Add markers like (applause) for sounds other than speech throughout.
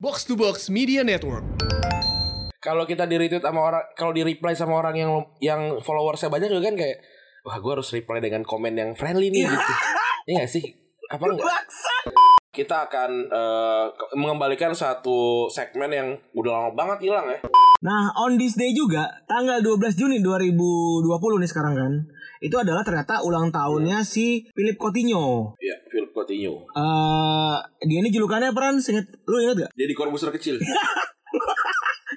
Box to Box Media Network. kalau kita di retweet sama orang kalau di reply sama orang yang yang followersnya banyak juga kan kayak wah gue harus reply dengan komen yang friendly nih gitu (laughs) Iya gak sih apa enggak kita akan eh, ke- mengembalikan satu segmen yang udah lama banget hilang ya Nah, on this day juga, tanggal 12 Juni 2020 nih sekarang kan. Itu adalah ternyata ulang tahunnya si Philip Coutinho. Iya, Philip Coutinho. Eh, dia ini julukannya apa Ran? Seinget, lu inget gak? Jadi korbuser kecil.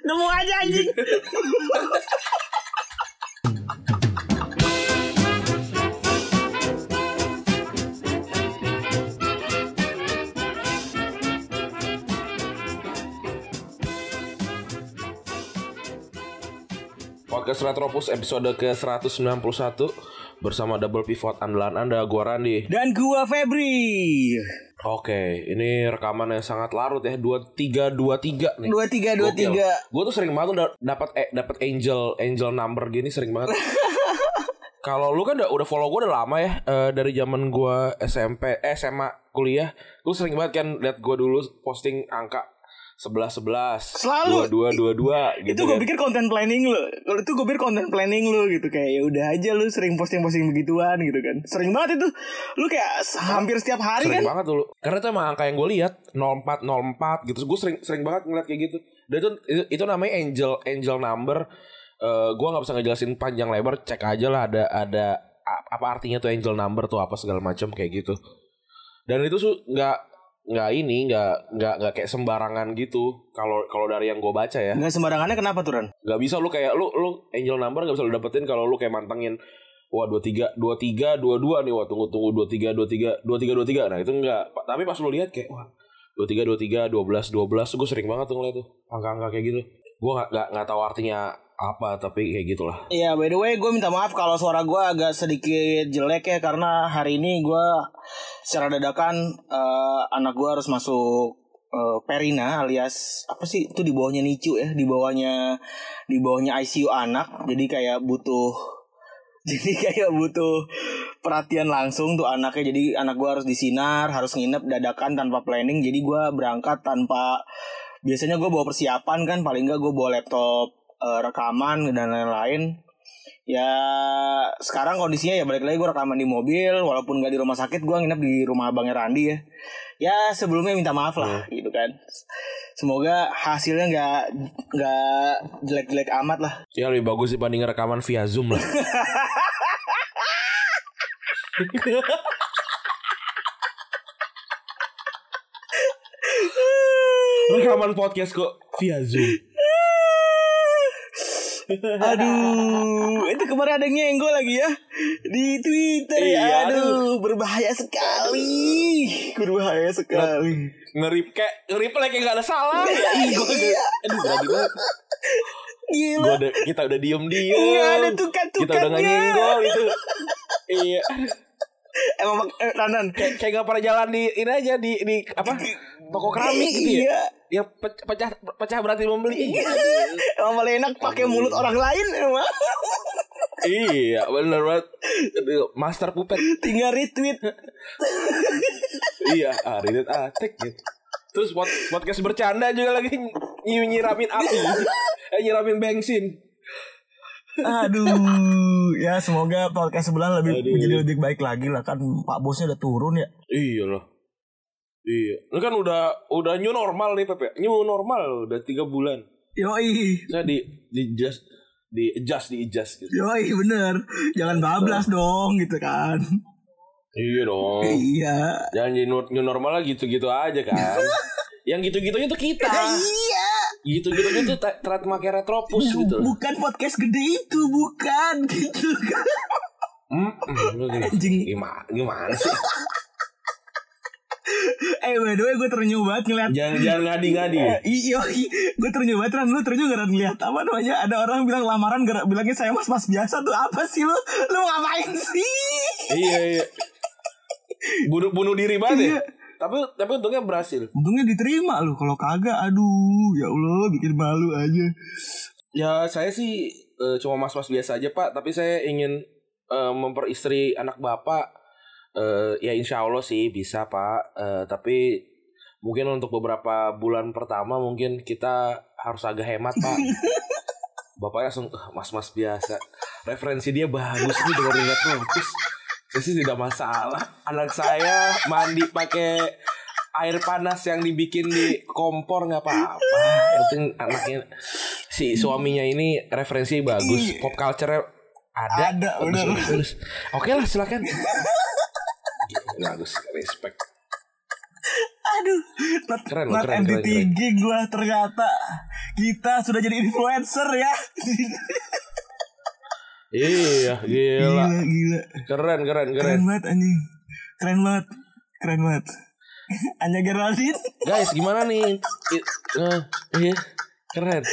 Nemu aja anjing. (laughs) Podcast Retropus episode ke-191 bersama double pivot andalan Anda, gua Randi. Dan gua Febri. Oke, ini rekaman yang sangat larut ya, 2323 nih. 2323. Gue tuh sering banget udah dapat eh, dapat angel angel number gini sering banget. (laughs) Kalau lu kan udah, udah follow gue udah lama ya eh, dari zaman gue SMP eh, SMA kuliah, lu sering banget kan lihat gue dulu posting angka 11 11 Selalu. 22 22 gitu itu gue kan. pikir konten planning lu. Kalau itu gue pikir konten planning lu gitu kayak ya udah aja lu sering posting-posting begituan gitu kan. Sering banget itu. Lu kayak hampir setiap hari sering kan. banget dulu. Karena itu emang angka yang gue lihat 04 04 gitu. Gue sering sering banget ngeliat kayak gitu. Dan itu itu, itu namanya angel angel number. Eh gue nggak bisa ngejelasin panjang lebar. Cek aja lah ada ada apa artinya tuh angel number tuh apa segala macam kayak gitu. Dan itu nggak nggak ini nggak nggak nggak kayak sembarangan gitu. Kalau kalau dari yang gue baca ya. Nggak sembarangannya kenapa tuh Ran? nggak bisa lu kayak lu lu angel number nggak bisa lu dapetin kalau lu kayak mantengin wah dua tiga dua tiga dua dua nih wah tunggu tunggu dua tiga dua tiga dua tiga dua tiga. Nah itu enggak tapi pas lu lihat kayak wah dua tiga dua tiga dua belas dua belas gue sering banget tuh ngeliat tuh. Angka-angka kayak gitu. Gue nggak nggak tahu artinya apa tapi kayak gitulah. Iya, by the way, gue minta maaf kalau suara gue agak sedikit jelek ya karena hari ini gue secara dadakan eh, anak gue harus masuk eh, Perina alias apa sih? Itu di bawahnya NICU ya, di bawahnya di bawahnya ICU anak, jadi kayak butuh (laughs) jadi kayak butuh perhatian langsung tuh anaknya. Jadi anak gue harus disinar harus nginep dadakan tanpa planning. Jadi gue berangkat tanpa biasanya gue bawa persiapan kan paling nggak gue bawa laptop eh, rekaman dan lain-lain. Ya sekarang kondisinya ya balik lagi gue rekaman di mobil walaupun gak di rumah sakit gue nginep di rumah abangnya Randi ya. Ya sebelumnya minta maaf lah gitu kan. Semoga hasilnya nggak nggak jelek-jelek amat lah. Ya lebih bagus dibanding rekaman via zoom lah. (laughs) Rekaman podcast kok via zoom Aduh, itu kemarin ada nyenggol lagi ya di Twitter Iya, ya. Aduh, berbahaya sekali, berbahaya sekali. ngerip kayak ngeriply kayak gak ada salah ya (laughs) Iya. aduh berani banget Gila. Gua udah, kita udah diem diem Iya, ada kita udah gak nyenggol itu iya Emang eh, Ranan. kayak kayak gak pernah jalan di ini aja di di apa toko keramik gitu ya Iya. Pe- pecah pecah berarti membeli Emang paling enak pakai mulut orang lain emang. iya bener banget master puppet Tinggal retweet. iya ah Ridit Atik gitu terus pod- podcast bercanda juga lagi ny- nyiramin api eh nyiramin bensin Aduh, ya semoga podcast sebelah lebih Aduh. menjadi lebih baik lagi lah kan Pak Bosnya udah turun ya. Iya loh. Iya. Ini kan udah udah new normal nih Pepe. New normal udah tiga bulan. Yoi, Saya di di adjust di adjust di adjust gitu. yoi bener. Jangan bablas dong gitu kan. Iya dong. Iya. Jangan jadi new normal gitu-gitu aja kan. (laughs) Yang gitu-gitunya tuh kita. Iya. Gitu-gitunya tuh tra- trademarknya retropus gitu. loh. Bukan podcast gede itu, bukan (laughs) gitu kan. Hmm. Anjing. Gimana, gimana sih? (laughs) (laughs) Eh, by the way, gue terenyuh banget ngeliat Jangan jangan ngadi-ngadi. (laughs) Eh, Iya, gue terenyuh banget Ran. Lu terenyuh gak Ran ngeliat apa namanya? Ada orang bilang lamaran gara bilangnya saya mas-mas biasa tuh apa sih lu? Lu ngapain sih? iya iya. Bunuh bunuh diri banget ya. Iya. Tapi tapi untungnya berhasil. Untungnya diterima lu. Kalau kagak, aduh, ya Allah, bikin malu aja. Ya saya sih eh, cuma mas-mas biasa aja pak, tapi saya ingin eh, memperistri anak bapak. Eh, ya insya Allah sih bisa pak, Eh, tapi mungkin untuk beberapa bulan pertama mungkin kita harus agak hemat pak. (laughs) Bapaknya langsung "Ah, mas-mas biasa. Referensi dia bagus nih dengan ingat saya sih tidak masalah. Anak saya mandi pakai air panas yang dibikin di kompor nggak apa-apa. Yang penting anaknya si suaminya ini referensi bagus. Pop culture ada. Ada, bagus, bener. bagus. oke lah silakan bagus respect Aduh, not, Keren not keren, keren, MDTG gue ternyata kita sudah jadi influencer ya. iya gila gila, gila. keren keren Keren keren banget anjing. Keren banget. Keren banget. (laughs) Anya Geraldine. guys gimana nih eh, iya keren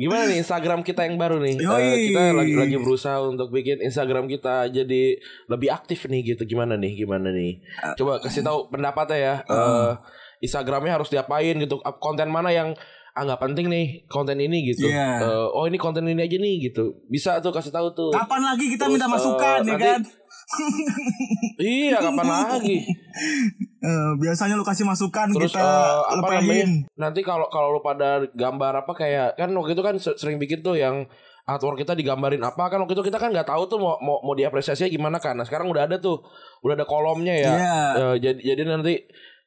gimana nih Instagram kita yang baru nih? Yoi. Eh, kita lagi lagi berusaha untuk bikin Instagram kita jadi lebih aktif nih gitu. Gimana nih? Gimana nih? Coba kasih tahu pendapatnya ya. Eh, Instagramnya harus diapain gitu? Konten mana yang ah nggak penting nih konten ini gitu. Iya. Eh, oh ini konten ini aja nih gitu. Bisa tuh kasih tahu tuh. Kapan lagi kita Terus, minta masukan ya nanti- kan? (laughs) iya kapan lagi (laughs) Eh, biasanya lu kasih masukan Terus kita eh, apa namanya? lepehin. Nanti kalau kalau lu pada gambar apa kayak kan waktu itu kan se- sering bikin tuh yang artwork kita digambarin apa kan waktu itu kita kan nggak tahu tuh mau mau, mau diapresiasinya gimana kan. Nah, sekarang udah ada tuh. Udah ada kolomnya ya. Iya. Eh, jadi jadi nanti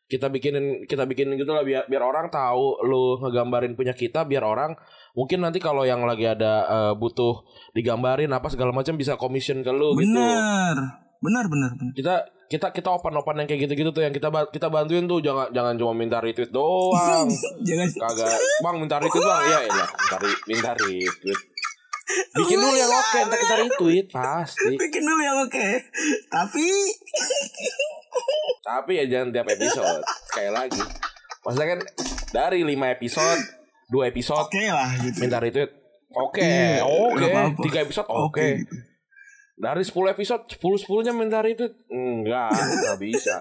kita bikinin kita bikinin gitu lah biar biar orang tahu lu ngegambarin punya kita biar orang mungkin nanti kalau yang lagi ada eh, butuh digambarin apa segala macam bisa commission ke lu gitu. Bener. Bener, bener, bener. Kita kita kita open open yang kayak gitu-gitu tuh yang kita kita bantuin tuh. Jangan jangan cuma minta retweet doang. (laughs) Jangan. Kagak. Bang minta retweet bang ya elah minta, minta retweet. Bikin dulu yang oke ntar kita retweet. Pasti. Bikin dulu yang oke. Tapi tapi ya jangan tiap episode. Sekali lagi. Maksudnya kan dari 5 episode 2 episode oke lah gitu. minta retweet. Oke. Iya, oke. apa-apa. tiga episode oke Oke, gitu. Dari 10 episode 10 10 nya minta retweet enggak enggak bisa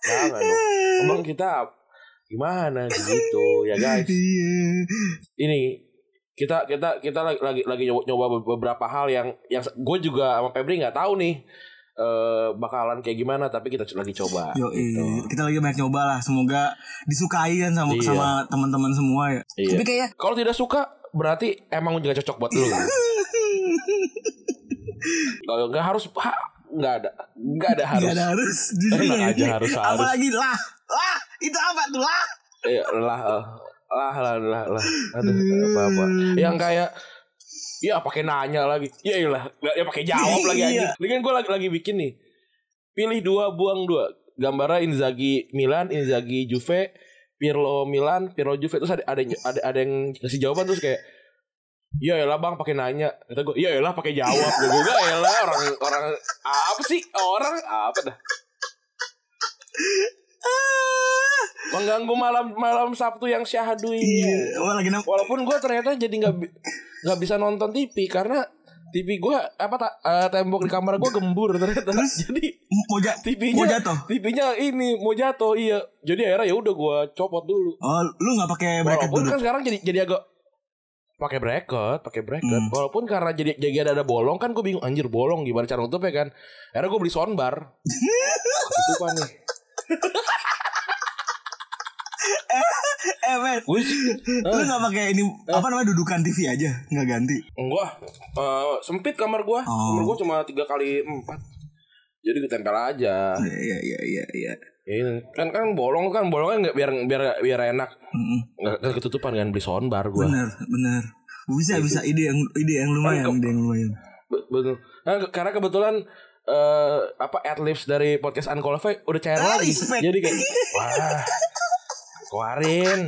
jangan dong emang kita gimana gitu ya guys Iya. ini kita kita kita lagi lagi, nyoba, nyoba beberapa hal yang yang gue juga sama Febri nggak tahu nih eh bakalan kayak gimana tapi kita lagi coba Yo, gitu. kita lagi banyak nyoba lah. Semoga disukai kan sama Iya. sama teman-teman semua ya. Iya. Tapi kayak Kalau tidak suka berarti emang juga cocok buat lu. (laughs) Kalau nggak harus ha, nggak ada nggak ada harus. Gak ada harus. Enak aja harus harus. Apalagi lah. Lah, itu apa tuh lah? Iya lah eh, lah lah lah lah. Aduh apa apa. Yang kayak ya pakai nanya lagi. Ya iyalah, nggak ya pakai jawab lagi Iya. aja. Ini kan gue lagi lagi bikin nih. Pilih dua, buang dua. Gambarnya Inzaghi Milan, Inzaghi Juve, Pirlo Milan, Pirlo Juve terus ada ada ada, ada yang kasih jawaban terus kayak Iya lah bang pakai nanya Kata gue Iya lah pakai jawab Gue juga ya lah orang orang apa sih orang apa dah mengganggu malam malam Sabtu yang syahdu ini. Iya, lagi Walaupun gue ternyata jadi nggak nggak bisa nonton TV karena TV gue apa tak eh, tembok di kamar gue gembur ternyata. (laughs) jadi mau ja- TV-nya mau jatuh. TV-nya ini mau jatuh iya. Jadi akhirnya ya udah gue copot dulu. Oh, lu nggak pakai bracket Walaupun duduk? kan sekarang jadi jadi agak pakai bracket, pakai bracket. Hmm. Walaupun karena jadi jadi ada ada bolong kan gue bingung anjir bolong gimana cara nutupnya kan. Akhirnya gue beli soundbar. Ketutupan (laughs) nih. Eh, men, Gue sih lu nggak pakai ini apa namanya dudukan TV aja, nggak ganti. Enggak, eh, sempit kamar gua. Oh. Kamar gua cuma tiga kali empat. Jadi ditempel aja. Iya, iya, iya, iya, iya. Ini kan kan bolong kan bolongnya nggak biar biar biar enak. Nggak nggak ketutupan kan beli soundbar gua. Bener, bener. Bisa, bisa ide yang ide yang lumayan, Kan ide yang lumayan. Be- Betul. Nah, karena kebetulan eh apa adlibs dari podcast Unqualified udah cair Ah, lagi. respect. Jadi kayak wah. Keluarin.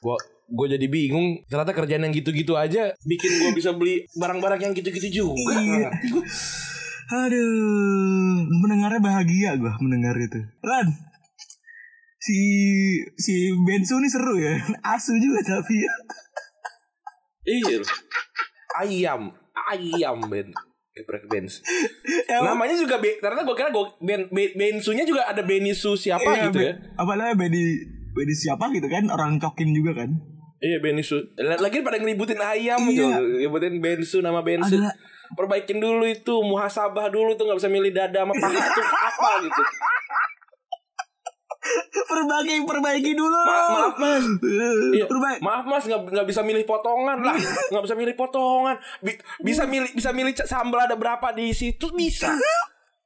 Gua gue jadi bingung ternyata kerjaan yang gitu-gitu aja bikin gue bisa beli barang-barang yang gitu-gitu juga Iya. Aduh, mendengarnya bahagia gua mendengar itu. Ran, si si Bensu ini seru ya, (laughs) asu juga tapi ya. (laughs) Iya. Ayam, ayam Ben. Geprek Benz. Emang- Namanya juga be, ternyata gue kira gue ben, ben, Bensunya juga ada Benisu siapa Iya, gitu ya. Apa namanya Bedi Bedi siapa gitu kan orang cokin juga kan. Iya Benisu. Lagi pada ngeributin ayam Iya. gitu. Ngeributin Bensu nama Bensu. Ada- Perbaikin dulu itu, muhasabah dulu tuh nggak bisa milih dada sama paha tuh apa gitu. perbaiki perbaiki dulu. Ma- maaf mas. Iya, Perbaiki. maaf mas nggak nggak bisa milih potongan lah. Nggak bisa milih potongan. Bi- bisa milih bisa milih sambal ada berapa di situ? Bisa.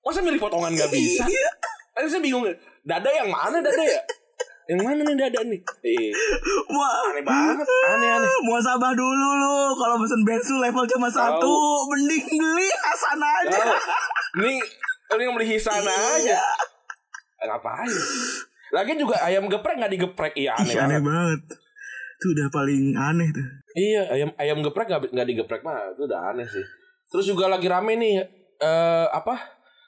Masa milih potongan nggak bisa? Kan saya bingung dada yang mana dada ya yang mana nih dada nih eh, Wah, aneh banget aneh aneh mau sabar dulu lu. Kalau pesen bensu level cuma satu, mending beli Hasan aja. Ini ini beli hisana aja ngapain lagi juga ayam geprek nggak digeprek iya aneh Ih, aneh banget banget. Itu udah paling aneh tuh. Iya, ayam ayam geprek nggak nggak digeprek mah itu udah aneh sih. Terus juga lagi rame nih eh apa?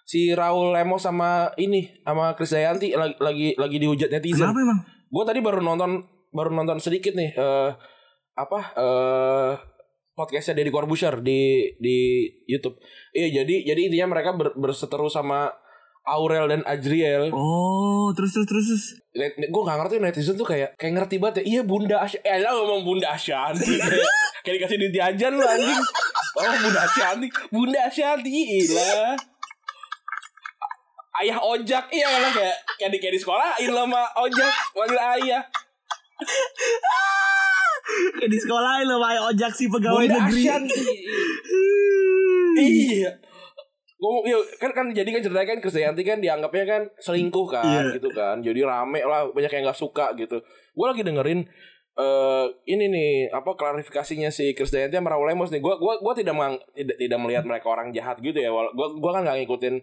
Si Raul Lemos sama ini sama Krisdayanti lagi lagi lagi dihujat netizen. Kenapa emang? Gue tadi baru nonton baru nonton sedikit nih eh apa eh podcastnya Deddy Corbuzier di di YouTube. Iya, jadi jadi intinya mereka ber, berseteru sama Aurel dan Ajriel. Oh, terus terus terus. terus. gue gak ngerti netizen tuh kayak kayak ngerti banget ya iya bunda Asya eh lah ngomong bunda Asyanti kayak, (laughs) kayak dikasih duit jajan lu anjing oh bunda Asyanti bunda Asyanti iya ayah ojak iya lah kayak kayak di kayak di sekolah lah sama ojak panggil ayah Kayak di sekolah lo pakai ojek sih pegawai bunda negeri. Asyanti (laughs) iya Ngomong, yuk, kan kan jadi kan ceritanya kan Krisdayanti kan dianggapnya kan selingkuh kan Iya. gitu kan. Jadi rame lah banyak yang nggak suka gitu. Gue lagi dengerin eh ini nih apa klarifikasinya si Krisdayanti sama Raul Lemos nih. Gue gua gua tidak mang, tidak tidak melihat mereka orang jahat gitu ya. Gue gua kan nggak ngikutin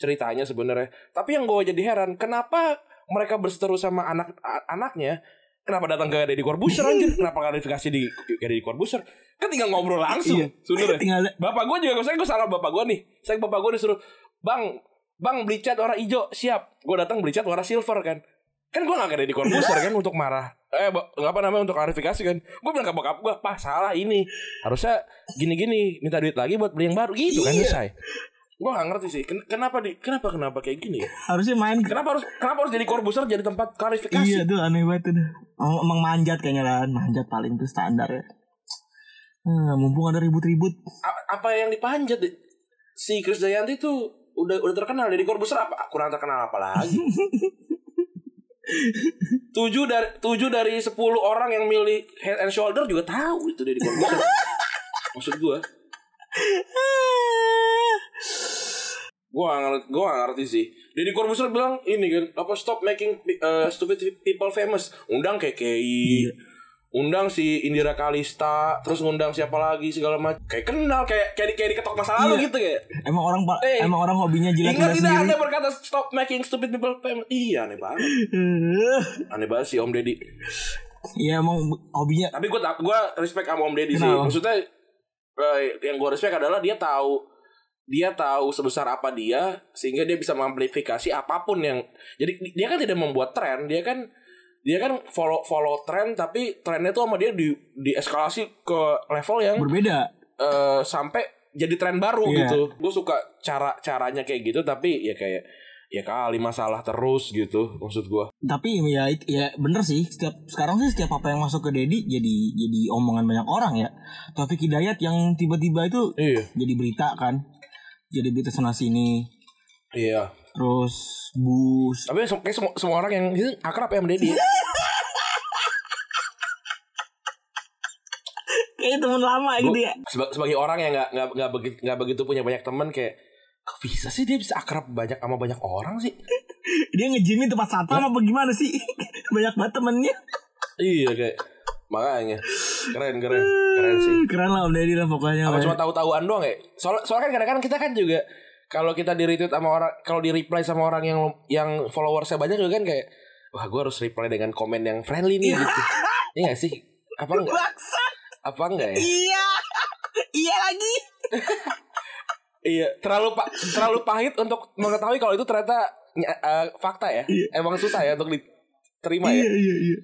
ceritanya sebenarnya. Tapi yang gue jadi heran, kenapa mereka berseteru sama anak anaknya? Kenapa datang ke Deddy Corbuzier anjir? Kenapa klarifikasi di ke Deddy Corbuzier? Kan tinggal ngobrol langsung Iya. sebenarnya. Tinggal Bapak gue juga, saya gue salah bapak gue nih. Saya bapak gue disuruh, bang, bang beli cat warna hijau, siap. Gue datang beli cat warna silver kan. Kan gue gak kayak di Corbuzier kan untuk marah. Eh, apa namanya untuk klarifikasi kan. Gue bilang ke bokap gue, pak salah ini. Harusnya gini-gini, minta duit lagi buat beli yang baru. Gitu kan Iya. selesai. Gue gak ngerti sih, ken- kenapa di, kenapa kenapa kayak gini ya? harusnya main Kenapa harus kenapa harus jadi Corbuzier jadi tempat klarifikasi? Iya tuh aneh banget tuh. Emang, emang manjat kayaknya kan, manjat paling tuh standar ya. Hmm, mumpung ada ribut-ribut. Apa yang dipanjat deh? si Chris Dayanti tuh udah udah terkenal dari Corbuzier apa kurang terkenal apa lagi (laughs) tujuh dari tujuh dari sepuluh orang yang milih Head and Shoulder juga tahu itu dari Corbuzier (laughs) maksud gue (laughs) gue gak ngerti gue gak ngerti sih. Deddy Corbuzier bilang ini kan apa stop making uh, stupid people famous. Undang KKI undang si Indira Kalista terus ngundang siapa lagi segala macam. Kayak kenal kayak kayak di, kayak diketok masa lalu Iya. gitu kayak. Emang orang Eh, emang orang hobinya jilat Ingat tidak sendiri. anda berkata stop making stupid people famous? Iya aneh banget. (laughs) Aneh banget sih Om Deddy. Iya emang hobinya Tapi gue gue respect sama Om Deddy sih? Maksudnya eh, Yang gue respect adalah dia tahu dia tahu sebesar apa dia sehingga dia bisa mengamplifikasi apa pun yang jadi dia kan tidak membuat tren dia kan dia kan follow follow tren tapi trennya tuh sama dia di di eskalasi ke level yang berbeda. eh, sampai jadi tren baru Iya. gitu. Gue suka cara caranya kayak gitu tapi ya kayak ya kali masalah terus gitu maksud gue. Tapi ya ya bener sih setiap sekarang sih setiap apa yang masuk ke Dedi jadi jadi omongan banyak orang ya. Taufik Hidayat yang tiba-tiba itu Iya. jadi berita kan. Jadi berita sana sini. Iya. Terus bus. Tapi kayak semua, semua orang yang gitu akrab ya sama Deddy. (laughs) Kayak temen lama gitu ya. Seba- sebagai orang yang nggak nggak nggak begitu nggak begitu punya banyak teman kayak kok bisa sih dia bisa akrab banyak sama banyak orang sih? (laughs) Dia ngejimin tempat satpam apa gimana sih? (laughs) banyak banget temennya. iya kayak makanya keren keren keren sih. Keren lah Om Deddy lah pokoknya. Apa cuma tahu-tahuan doang ya? Soal soalnya kan kadang-kadang kita kan juga kalau kita di retweet sama orang kalau di reply sama orang yang yang followersnya banyak juga kan kayak wah gue harus reply dengan komen yang friendly nih gitu. (laughs) Iya gak sih? Apa enggak? Apa enggak ya? Iya. (laughs) iya lagi. (laughs) Iya, terlalu pa terlalu pahit untuk mengetahui kalau itu ternyata ny- eh, fakta ya. Emang susah ya untuk diterima Iya ya. iya iya.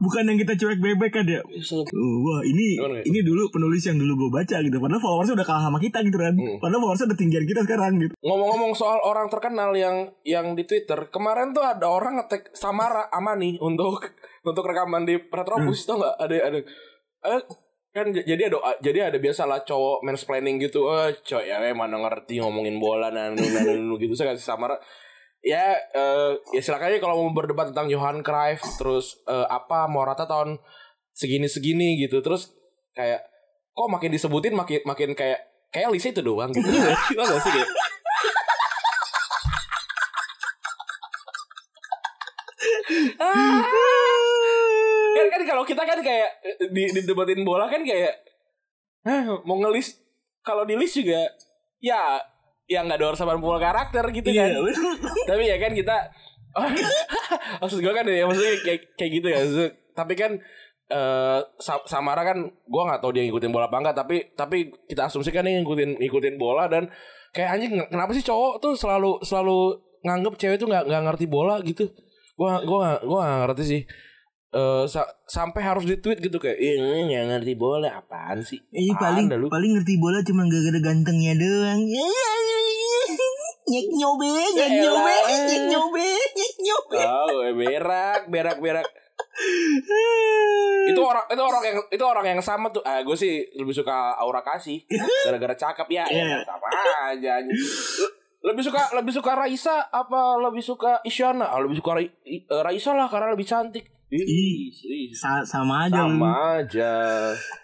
Bukan yang kita cuek bebek kan ya. Oh, wah ini Gimana, ya? ini dulu penulis yang dulu gue baca gitu. Padahal followersnya udah kalah sama kita gitu kan. Hmm. Padahal followersnya udah tinggian kita sekarang gitu. Ngomong-ngomong soal orang terkenal yang yang di Twitter, kemarin tuh ada orang ngetek Samara Amani untuk (laughs) untuk rekaman di Retropus tau nggak? Ada ada eh, kan jadi ada jadi ada biasalah cowok mansplaining gitu. Eh, cowok ya eh, mana ngerti ngomongin bola nanu gitu saya kasih Samara ya eh, ya silakan aja kalau mau berdebat tentang Johan Cruyff terus eh, apa Morata tahun segini-segini gitu. Terus kayak kok makin disebutin makin makin kayak kayak Lisa itu doang gitu. (laughs) Gila gak sih kayak? (laughs) Kan kan kalau kita kan kayak di, di debatin bola kan kayak mau ngelis kalau di list juga ya ya nggak ada 80 karakter gitu kan. Iya, bener. tapi ya kan kita (laughs) maksud gue kan ya maksudnya kayak kayak gitu ya. Maksudnya, tapi kan eh Sa- Samara kan gue nggak tahu dia ngikutin bola apa enggak tapi tapi kita asumsikan nih ngikutin ngikutin bola dan kayak anjing kenapa sih cowok tuh selalu selalu nganggep cewek tuh nggak nggak ngerti bola gitu? Gue gue nggak gue nggak ngerti sih eh sa- sampai harus di tweet gitu kayak "Ih, ini nggak ngerti bola apaan sih Eh paling lu? paling ngerti bola cuma gara-gara gantengnya doang. (laughs) Nyek nyobe, nyek nyobe, nyek nyobe, nyek nyobe. Oh, berak, berak, berak. itu orang itu orang yang itu orang yang sama tuh. Ah, gue sih lebih suka Aura kasih (laughs) gara-gara cakep ya. Iya. ya, sama aja. Lebih suka lebih suka Raisa apa lebih suka Isyana? Ah, lebih suka Ra- eh, Raisa lah karena lebih cantik. Ih, Ih. ih, Sa- sama aja lu. sama aja.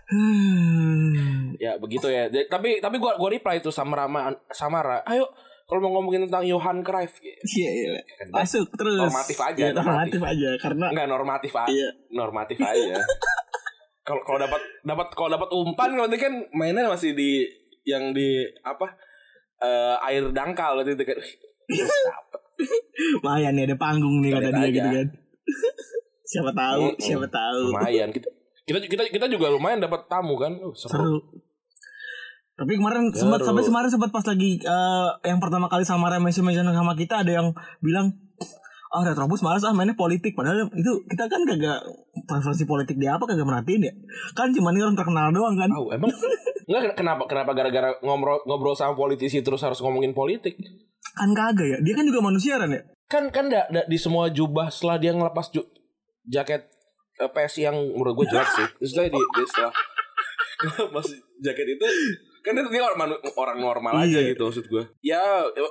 Hmm. (sighs) Ya begitu ya. Jadi- tapi tapi gua gua reply itu sama Rama Samara. Ayo kalau mau ngomongin tentang Johan Cruyff gitu. Iya, iya. Kan Masuk terus. Normatif aja, Iya, normatif normatif. aja karena Enggak normatif aja. Iya. Normatif aja. (laughs) Kalau kalau dapat dapat kalau dapat umpan berarti kan mainnya masih di yang di apa? eh, air dangkal gitu kan. (laughs) Lumayan nih ada panggung nih kata dia aja. gitu kan. Siapa tahu, Mm-mm. siapa tahu. Lumayan kita kita kita kita juga lumayan dapat tamu kan. Uh, seru. Seru. Tapi kemarin sempat Seru. sampai kemarin sempat pas lagi eh, yang pertama kali sama Messi mention sama kita ada yang bilang oh Retrobus malas ah mainnya politik padahal itu kita kan kagak preferensi politik dia apa kagak merhatiin ya kan cuma ini orang terkenal doang kan Tahu emang (laughs) Enggak kenapa kenapa gara-gara ngobrol ngobrol sama politisi terus harus ngomongin politik. kan kagak ya dia kan juga manusia kan ya Kan kan da, da- di semua jubah setelah dia ngelepas ju- jaket eh, PSI yang menurut gue jelek sih. Dia di, di setelah (laughs) jaket itu kan dia, dia orang orang normal aja Iya. gitu maksud gue. Ya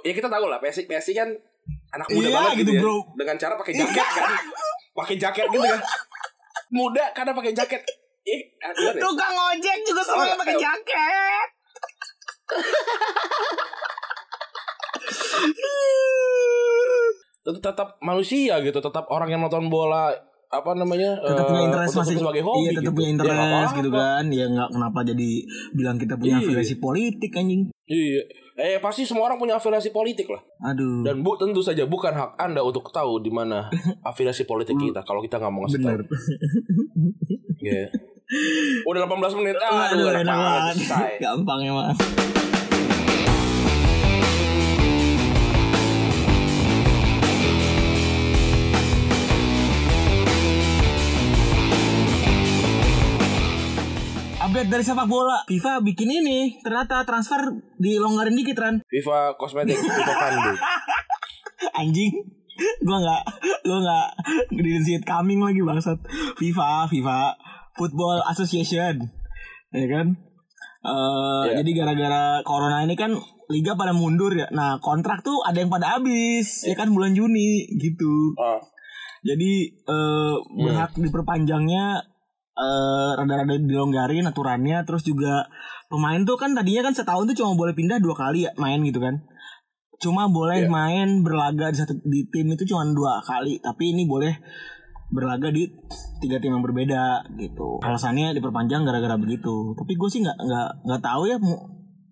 ya kita tahu lah PSI PSI kan anak muda Iya, banget gitu, gitu, ya. bro. Dengan cara pakai jaket kan. pakai jaket gitu kan. Muda karena pakai jaket. Ya? tukang ojek juga semuanya pakai jaket (laughs) tetap, tetap manusia gitu, tetap orang yang nonton bola apa namanya tetap eh, punya interest untuk- masih sebagai hobi iya tetap gitu. punya Ya, interest apa-apa. gitu kan ya nggak kenapa jadi bilang kita punya Iya. afiliasi politik anjing Iya. Eh pasti semua orang punya afiliasi politik lah. aduh Dan bu tentu saja bukan hak Anda untuk tahu di mana afiliasi politik kita kalau kita nggak mau ngasih tahu. Iya. (laughs) Udah 18 menit. Ah, aduh aduh, enak banget (laughs) gampang emang Update dari sepak bola. FIFA bikin ini Ternyata transfer dilonggarin dikit Ran. FIFA kosmetik, (laughs) FIFA Fandu. Anjing. Gua gak Gua gak Didn't see it coming lagi bangsat. FIFA FIFA Football Association. Ya kan? Eh, Iya. Jadi gara-gara corona ini kan Liga pada mundur ya. Nah kontrak tuh ada yang pada habis Ya kan bulan Juni gitu. Oh, Jadi eh berhak diperpanjangnya eh rada-rada dilonggarin aturannya terus juga pemain tuh kan tadinya kan setahun tuh cuma boleh pindah dua kali ya main gitu kan. Cuma boleh Iya. main berlaga di satu di tim itu cuma dua kali, tapi ini boleh berlaga di tiga tim yang berbeda gitu. Alasannya diperpanjang gara-gara begitu. Tapi gue sih nggak nggak nggak tahu ya mu-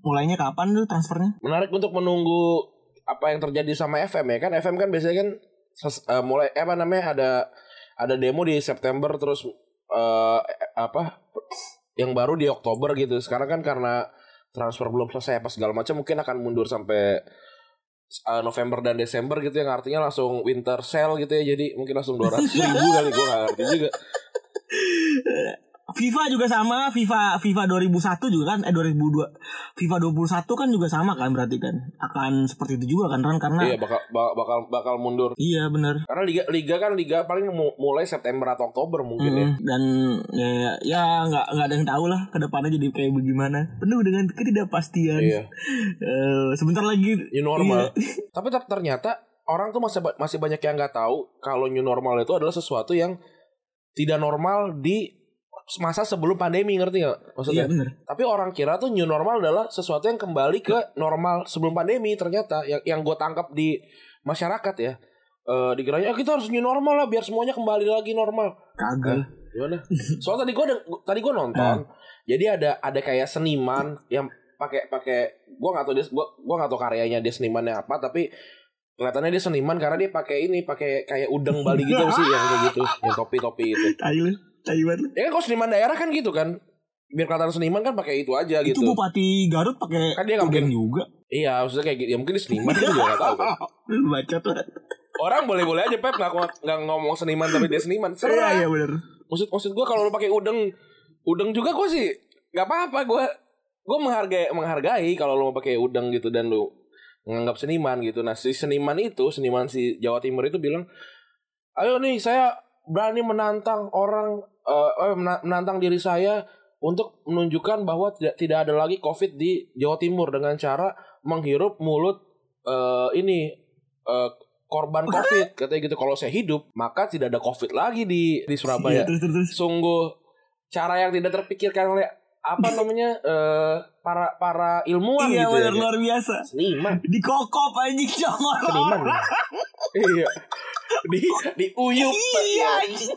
mulainya kapan tuh transfernya. menarik untuk menunggu apa yang terjadi sama FM ya kan FM kan biasanya kan ses- eh, mulai eh, apa namanya ada ada demo di September terus eh, apa yang baru di Oktober gitu. Sekarang kan karena transfer belum selesai apa segala macam mungkin akan mundur sampai eh, November dan Desember gitu yang artinya langsung winter sale gitu ya. Jadi mungkin langsung 200 ribu kali gue gak ngerti juga (laughs) FIFA juga sama, FIFA FIFA 2001 juga kan eh 2002. FIFA 21 kan juga sama kan berarti kan. Akan seperti itu juga kan Ran karena iya bakal ba- bakal bakal mundur Iya bener karena liga liga kan liga paling mu- mulai September atau Oktober mungkin ya Mm, dan ya ya nggak nggak ada yang tahu lah ke depannya jadi kayak bagaimana penuh dengan ketidakpastian iya Eh, sebentar lagi new normal. Iya. (laughs) Tapi ter- ternyata orang tuh masih masih banyak yang nggak tahu kalau new normal itu adalah sesuatu yang tidak normal di masa sebelum pandemi ngerti nggak maksudnya? Iya bener. Tapi orang kira tuh new normal adalah sesuatu yang kembali ke normal sebelum pandemi ternyata yang yang gue tangkap di masyarakat ya. Eh dikiranya "Ah, kita harus new normal lah biar semuanya kembali lagi normal. Kagak. Gimana? Soalnya tadi gue tadi gue nonton. Jadi ada ada kayak seniman yang pakai pakai gue nggak tahu dia gue gue nggak tahu karyanya dia senimannya apa tapi kelihatannya dia seniman karena dia pakai ini pakai kayak udeng Bali gitu sih yang kayak gitu yang topi topi gitu. (laughs) Tai lu. Tai banget lu. Ya kan kalau seniman daerah kan gitu kan biar kelihatan seniman kan pakai itu aja Itu gitu. Bupati Garut pakai Kan dia mungkin- juga. Iya maksudnya kayak gitu ya mungkin dia seniman dia juga gak tahu kan. (laughs) Lu bacot lah. Orang boleh-boleh aja Pep nggak nggak ngomong seniman tapi dia seniman. Iya Serah. iya bener. Maksud maksud gue kalau lu pakai udeng udeng juga gue sih nggak apa-apa gue gue menghargai menghargai kalau lu mau pakai udeng gitu dan lu menganggap seniman gitu. Nah si seniman itu seniman si Jawa Timur itu bilang, ayo nih saya berani menantang orang mena- menantang diri saya untuk menunjukkan bahwa tidak tidak ada lagi COVID di Jawa Timur dengan cara menghirup mulut eh, ini eh, korban (laughs) COVID katanya gitu. Kalau saya hidup maka tidak ada COVID lagi di di Surabaya. Iya. Sungguh cara yang tidak terpikirkan oleh apa (laughs) namanya eh, para para ilmuwan Iya gitu bener ya. luar biasa. Seniman. (laughs) Dikokop anjing sama Seniman. iya. Di di uyup. Iya anjing.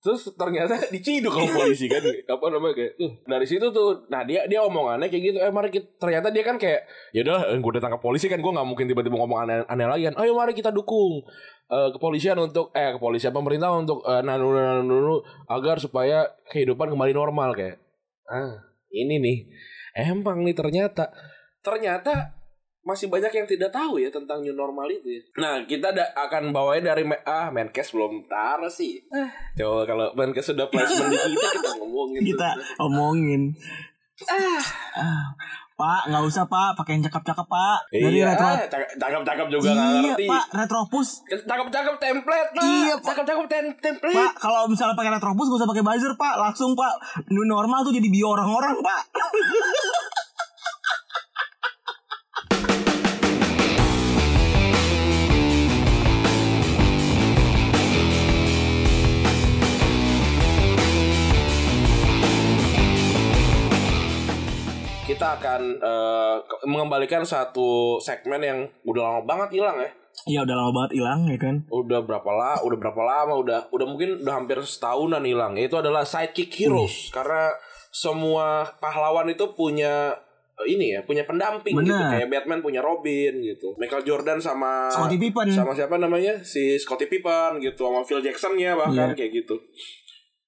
Terus ternyata diciduk sama polisi kan apa namanya kayak uh, dari situ tuh. Nah dia dia omongannya kayak gitu. Eh mari kita ternyata dia kan kayak ya udah gue udah tangkap polisi kan gue nggak mungkin tiba-tiba ngomong aneh, aneh lagi kan. Ayo mari kita dukung eh, kepolisian untuk eh kepolisian pemerintah untuk eh, nanu nanu nanu agar supaya kehidupan kembali normal kayak. Ah ini nih emang nih ternyata ternyata masih banyak yang tidak tahu ya tentang new normal itu ya. Nah, kita da- akan bawain dari me- ah Menkes belum taruh sih. Coba kalau Menkes sudah placement di kita kita ngomongin. Kita omongin. Ah. Pak, nggak usah Pak, pakai yang cakep-cakep Pak. Dari Iya, retro. ah, cakep- cakep-cakep juga nggak Iya ngerti. Pak, retropus. Cakep-cakep template, Pak. Iya, Pak. Cakep-cakep tem- template. Pak, kalau misalnya pakai retropus gak usah pakai buzzer Pak, langsung Pak. New normal tuh jadi bio orang-orang Pak. (laughs) Kita akan ke- mengembalikan satu segmen yang udah lama banget hilang ya. Iya udah lama banget hilang ya kan. Udah berapa lah, udah berapa lama, udah udah mungkin udah hampir setahunan hilang. Itu adalah sidekick heroes karena semua pahlawan itu punya eh, ini ya, punya pendamping gitu. Benar. Kayak Batman punya Robin gitu. Michael Jordan sama Scottie Pippen. sama siapa namanya? Si Scottie Pippen gitu, sama Phil Jackson ya bahkan Iya. kayak gitu.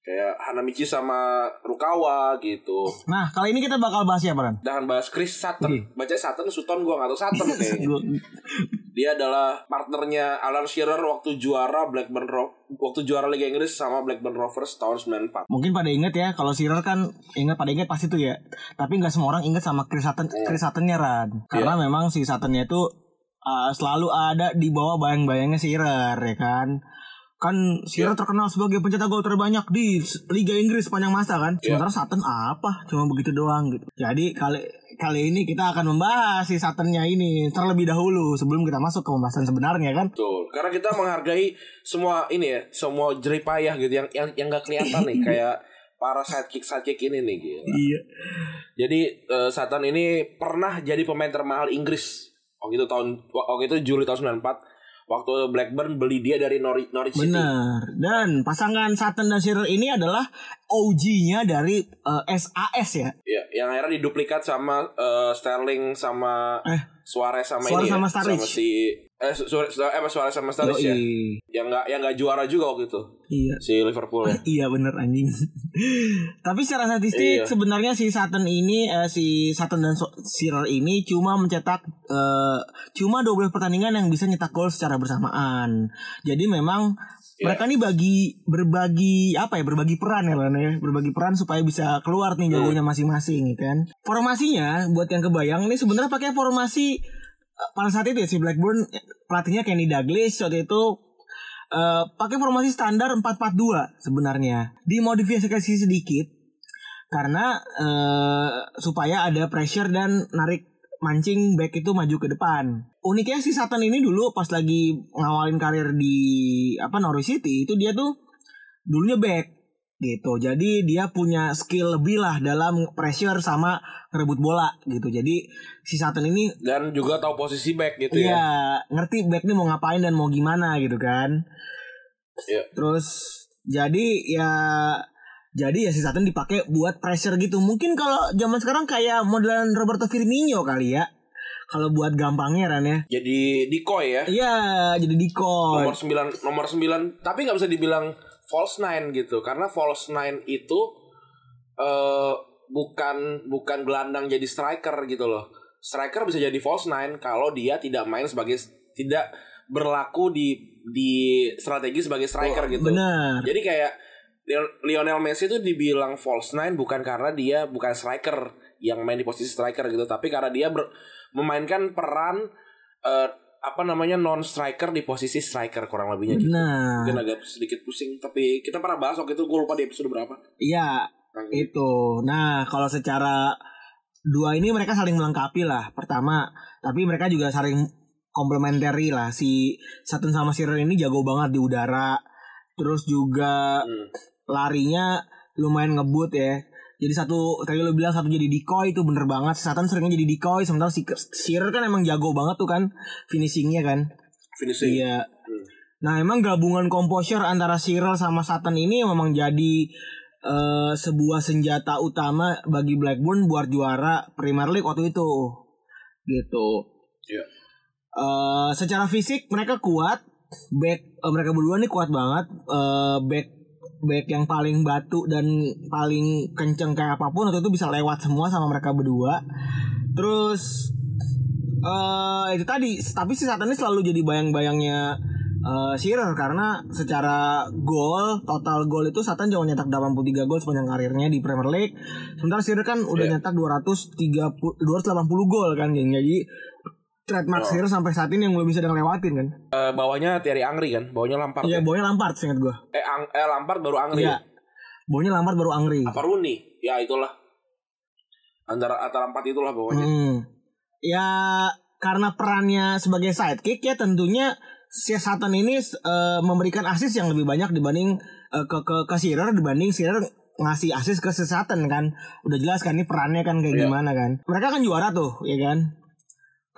Kayak Hanamichi sama Rukawa gitu. Nah, kali ini kita bakal bahas siapa Ran? Jangan bahas Chris Sutton. Iya. Baca Sutton, Sutton gua gak tau Sutton kayaknya. Dia adalah partnernya Alan Shearer waktu juara Blackburn Ro waktu juara Liga Inggris sama Blackburn Rovers tahun 94. Mungkin pada inget ya kalau Shearer kan ingat pada inget pasti tuh ya. Tapi nggak semua orang inget sama Chris Sutton Chris Suttonnya Ran. Karena memang si Suttonnya itu uh, selalu ada di bawah bayang-bayangnya Shearer ya kan. Kan Shearer terkenal sebagai pencetak gol terbanyak di Liga Inggris sepanjang masa kan. Sementara Sutton apa? Cuma begitu doang gitu. Jadi kali kali ini kita akan membahas si Suttonnya ini terlebih dahulu sebelum kita masuk ke pembahasan sebenarnya kan. Betul. Karena kita menghargai semua ini ya, semua jeripayah gitu yang yang yang gak kelihatan nih (laughs) kayak para sidekick sidekick ini nih gitu. Iya. Jadi eh, Satan ini pernah jadi pemain termahal Inggris. Waktu itu tahun waktu itu Juli tahun 94 waktu Blackburn beli dia dari Norwich, Norwich City. Benar. Dan pasangan Sutton dan Shearer ini adalah OG-nya dari eh, SAS ya. Ya, yang akhirnya diduplikat sama eh, Sterling sama Eh. Suarez sama Suarez ini sama ya, sama si eh Suarez eh Suarez sama Sturridge ya. Yang enggak yang enggak juara juga waktu itu Iya. si Liverpool ya. (laughs) Iya bener anjing. (laughs) Tapi secara statistik Iya. sebenarnya si Sutton ini eh, si Sutton dan Shearer ini cuma mencetak eh, cuma 12 pertandingan yang bisa nyetak gol secara bersamaan. Jadi memang Iya. mereka nih bagi berbagi apa ya berbagi peran ya Lan ya. Berbagi peran supaya bisa keluar nih jagonya masing-masing ya kan. Formasinya buat yang kebayang ini sebenarnya pakai formasi eh, pada saat itu ya si Blackburn eh, pelatihnya Kenny Douglas waktu itu eh, pakai formasi standar 4-4-2 sebenarnya. Dimodifikasi sedikit karena eh, supaya ada pressure dan narik mancing back itu maju ke depan uniknya si Satan ini dulu pas lagi ngawalin karir di apa Norwich City itu dia tuh dulunya back gitu. Jadi dia punya skill lebih lah dalam pressure sama ngerebut bola gitu. Jadi si Satan ini Dan juga tahu posisi back gitu Iya, ya. ngerti back nih mau ngapain dan mau gimana gitu kan. Iya. Terus jadi ya jadi ya si Satan dipakai buat pressure gitu. Mungkin kalau zaman sekarang kayak modelan Roberto Firmino kali ya. Kalau buat gampangnya Ran ya. Jadi decoy ya. Iya, jadi decoy. Nomor 9 nomor 9 tapi nggak bisa dibilang false nine gitu karena false nine itu eh bukan bukan gelandang jadi striker gitu loh. Striker bisa jadi false nine kalau dia tidak main sebagai tidak berlaku di di strategi sebagai striker gitu. Benar. Jadi kayak Lionel Messi itu dibilang false nine bukan karena dia bukan striker yang main di posisi striker gitu, tapi karena dia ber- memainkan peran eh, apa namanya non striker di posisi striker kurang lebihnya gitu. Benar. Mungkin agak sedikit pusing, tapi kita pernah bahas waktu itu gue lupa di episode berapa. Iya, Nah, itu. Nah, kalau secara dua ini mereka saling melengkapi lah. Pertama, tapi mereka juga saling komplementari lah. Si Sutton sama Shearer ini jago banget di udara. Terus juga Hmm. larinya lumayan ngebut ya. Jadi satu tadi lu bilang satu jadi decoy itu bener banget. Sutton seringnya jadi decoy sementara si Shearer kan emang jago banget tuh kan finishingnya kan. Finishing. Iya. Hmm. Nah, emang gabungan composure antara Cyril sama Sutton ini memang jadi eh, sebuah senjata utama bagi Blackburn buat juara Premier League waktu itu. Gitu. Iya. Eh, secara fisik mereka kuat. Back eh, mereka berdua nih kuat banget. Eh, back back yang paling batu dan paling kenceng kayak apa pun waktu itu bisa lewat semua sama mereka berdua. Terus eh itu tadi tapi si Satan ini selalu jadi bayang-bayangnya eh Shearer karena secara gol total gol itu Satan cuma nyetak 83 gol sepanjang karirnya di Premier League sementara Shearer kan udah Iya. nyetak 230 280 gol kan jadi trademark Oh. Shearer sampai saat ini yang belum bisa dia lewatin kan Eh, bawahnya Thierry Angri kan, bawahnya Lampard. iya ya? bawahnya Lampard seingat gue Eh, Ang- eh Lampard baru Angri. iya bawahnya Lampard baru Angri Apa Rooney? Ya itulah. Antara antara empat itulah bawahnya. Hmm. Ya karena perannya sebagai sidekick ya tentunya si Satan ini eh, memberikan asis yang lebih banyak dibanding eh, ke ke ke Shearer dibanding Shearer ngasih asis ke si Satan kan. Udah jelas kan ini perannya kan kayak Iya. gimana kan. Mereka kan juara tuh, ya kan?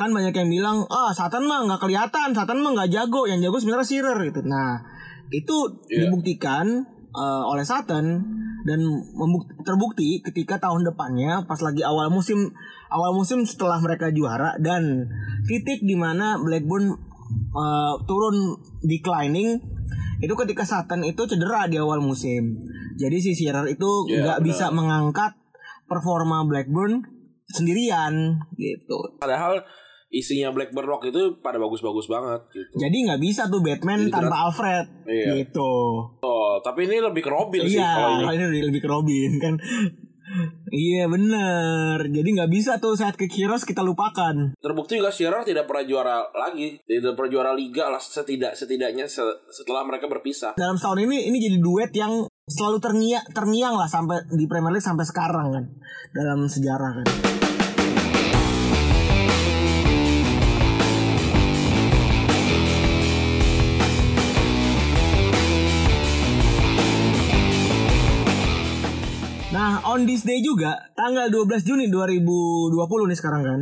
Kan banyak yang bilang, "Ah, Satan mah nggak kelihatan, Satan mah nggak jago, yang jago sebenarnya Shearer gitu." Nah, itu Iya. dibuktikan eh, oleh Satan dan terbukti ketika tahun depannya pas lagi awal musim awal musim setelah mereka juara dan titik di mana Blackburn eh, turun declining itu ketika Satan itu cedera di awal musim. Jadi si Shearer itu Iya, nggak benar. bisa mengangkat performa Blackburn sendirian gitu. Padahal isinya Blackburn Rock itu pada bagus-bagus banget gitu. Jadi nggak bisa tuh Batman Jadi tanpa Alfred Iya. gitu. Oh, tapi ini lebih ke Robin sih kalau Iya, ini. ini lebih ke Robin kan. Iya bener Jadi nggak bisa tuh saat ke Kiros kita lupakan Terbukti juga Shearer tidak pernah juara lagi, tidak pernah juara liga lah setidak setidaknya se- setelah mereka berpisah. Dalam setahun ini Ini jadi duet yang Selalu terngiang, terngiang lah Sampai di Premier League sampai sekarang kan Dalam sejarah kan Nah, on this day juga, tanggal 12 Juni 2020 nih sekarang kan,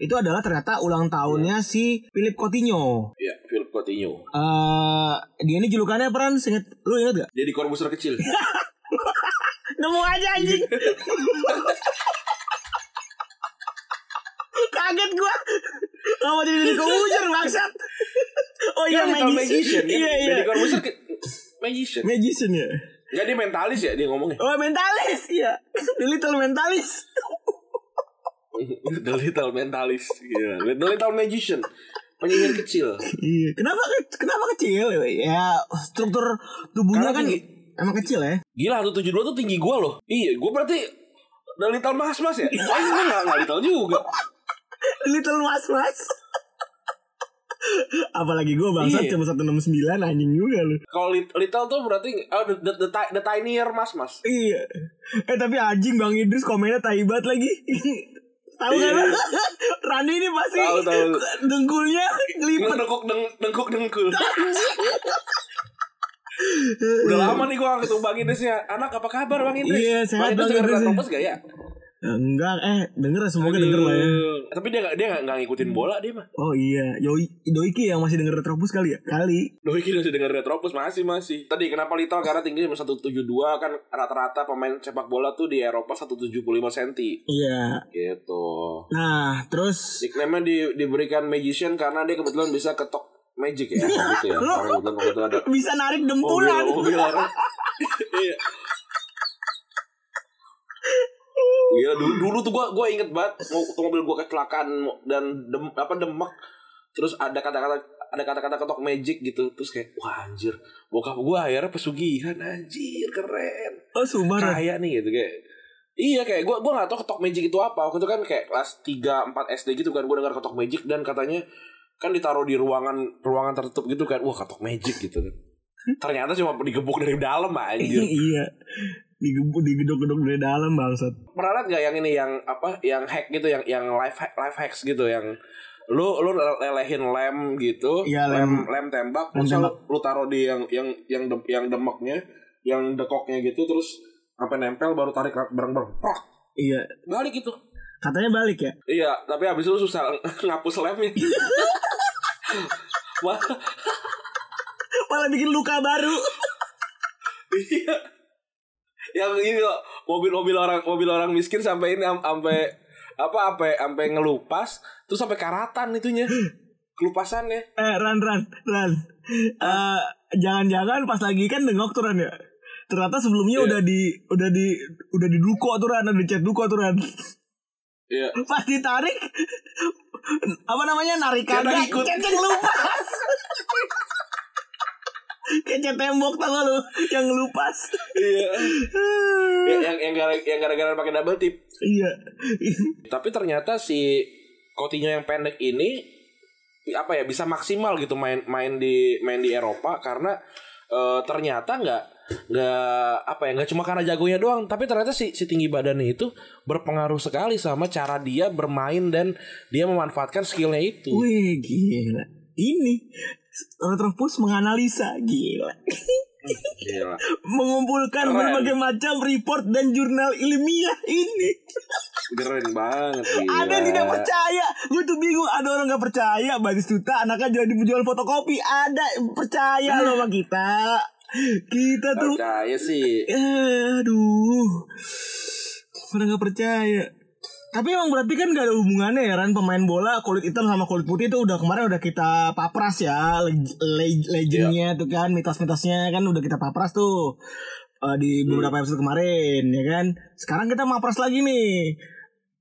itu adalah ternyata ulang tahunnya si Philip Coutinho. Iya, Philip Coutinho. Eh, dia ini julukannya peran, inget, lu inget gak? Dia di Corbusier kecil. (laughs) Nemu aja anjing. (laughs) Kaget gua. Apa jadi di komputer bangsat? Oh iya, Iya, magician. Magician. kan? Iya, iya. Jadi Corbusier Magician. Magician ya. Enggak dia mentalis ya dia ngomongnya. Oh, mentalis. Iya. The Little Mentalis. The Little Mentalis. Gila. The Little Magician. Penyihir kecil. Iya. Kenapa ke- kenapa kecil? Ya, struktur tubuhnya Karena kan tinggi. emang kecil ya. Gila 172 tuh tinggi gua loh. Iya, gua berarti The Little Mas Mas ya? Gua enggak enggak Little juga. The Little Mas Mas. Apalagi gue bangsat Iya. cuma 169 anjing juga lu. Kalau lit- Little tuh berarti oh, the, the, the, the tinier Mas Mas. Iya. Eh tapi anjing Bang Idris komennya taibat lagi. (laughs) Tahu kan? (laughs) Randy ini pasti Tahu, tahu. (laughs) dengkulnya ngelipet. Dengkuk deng, dengkuk dengkul. Udah lama nih gue gak ketemu Bang Idris ya Anak apa kabar Bang Idris? Iya, sehat Bang Idris Bang denger Idris. Retropus gak ya? Enggak, eh denger semoga denger lah ya. Tapi dia gak, dia gak, gak ngikutin bola dia mah Oh iya, Yoi, Doiki yang masih denger Retropus kali ya? Kali. Doi kira masih denger Retropus masih masih. Tadi kenapa Lito karena tingginya cuma 172 kan rata-rata pemain sepak bola tuh di Eropa 175 cm Iya. gitu. Nah, terus Nickname-nya di, diberikan magician karena dia kebetulan bisa ketok magic ya gitu ya. (laughs) Karena kebetulan itu ada bisa narik mobil dempulan. mobil orang. (laughs) Iya. Iya dulu, dulu tuh gua gua inget banget mau mobil gua kecelakaan dan dem, apa demak. Terus ada kata-kata ada kata-kata ketok magic gitu. Terus kayak wah anjir. Bokap gua akhirnya pesugihan anjir keren. Oh, sumpah. Ran. kaya nih gitu kayak Iya kayak gua gua gak tau ketok magic itu apa. Waktu itu kan kayak kelas 3 4 SD gitu kan gua dengar ketok magic dan katanya kan ditaruh di ruangan ruangan tertutup gitu kan. Wah ketok magic gitu kan. Ternyata cuma digebuk dari dalam anjir. (laughs) Iya. Digebuk digedok-gedok dari dalam bangsat. pernah liat gak yang ini yang apa yang hack gitu yang yang life hack life hacks gitu yang lu lu lelehin lem gitu Iya, lem lem- lem tembak lem terus tembak. lu, lu taruh di yang yang yang dem, yang demeknya yang dekoknya gitu terus sampai nempel baru tarik bareng-bareng Prak! Iya. balik gitu Katanya balik ya. iya tapi habis itu susah (laughs) ngapus lemnya (laughs) Wah, Malah bikin luka baru. (laughs) iya yang ini loh mobil-mobil orang mobil orang miskin sampai ini am- sampai apa sampai sampai ngelupas terus sampai karatan itunya kelupasannya Eh, Ran, Ran, Ran. Eh, jangan-jangan pas lagi kan nengok tuh Ran ya. Ternyata sebelumnya Iya. udah di udah di udah di duko tuh Ran, udah di chat duko tuh Ran. iya (laughs) Pas ditarik apa namanya narik kagak ikut. lupas. (laughs) Kayak cat tembok tau gak lu yang lupas. iya (laughs) Ya, yang yang gara yang gara-gara pakai double tip iya. tapi ternyata si Coutinho yang pendek ini apa ya bisa maksimal gitu main main di main di Eropa karena eh, ternyata nggak nggak apa ya nggak cuma karena jagonya doang tapi ternyata si si tinggi badannya itu berpengaruh sekali sama cara dia bermain dan dia memanfaatkan skillnya itu Wih gila. Ini Retropus menganalisa gila. Gila. Mengumpulkan Keren. berbagai macam report dan jurnal ilmiah ini. keren banget gila. Ada yang tidak percaya. Gue tuh bingung. Ada orang nggak percaya. Batistuta anaknya jadi penjual fotokopi. Ada percaya loh sama kita. Kita tuh. percaya sih Eh, aduh. Pada nggak percaya. Tapi emang berarti kan gak ada hubungannya ya Ran? Pemain bola kulit hitam sama kulit putih itu udah kemarin udah kita papras ya leg- le- legendnya tuh kan mitos-mitosnya kan udah kita papras tuh eh, di beberapa episode kemarin ya kan? Sekarang kita mapras lagi nih.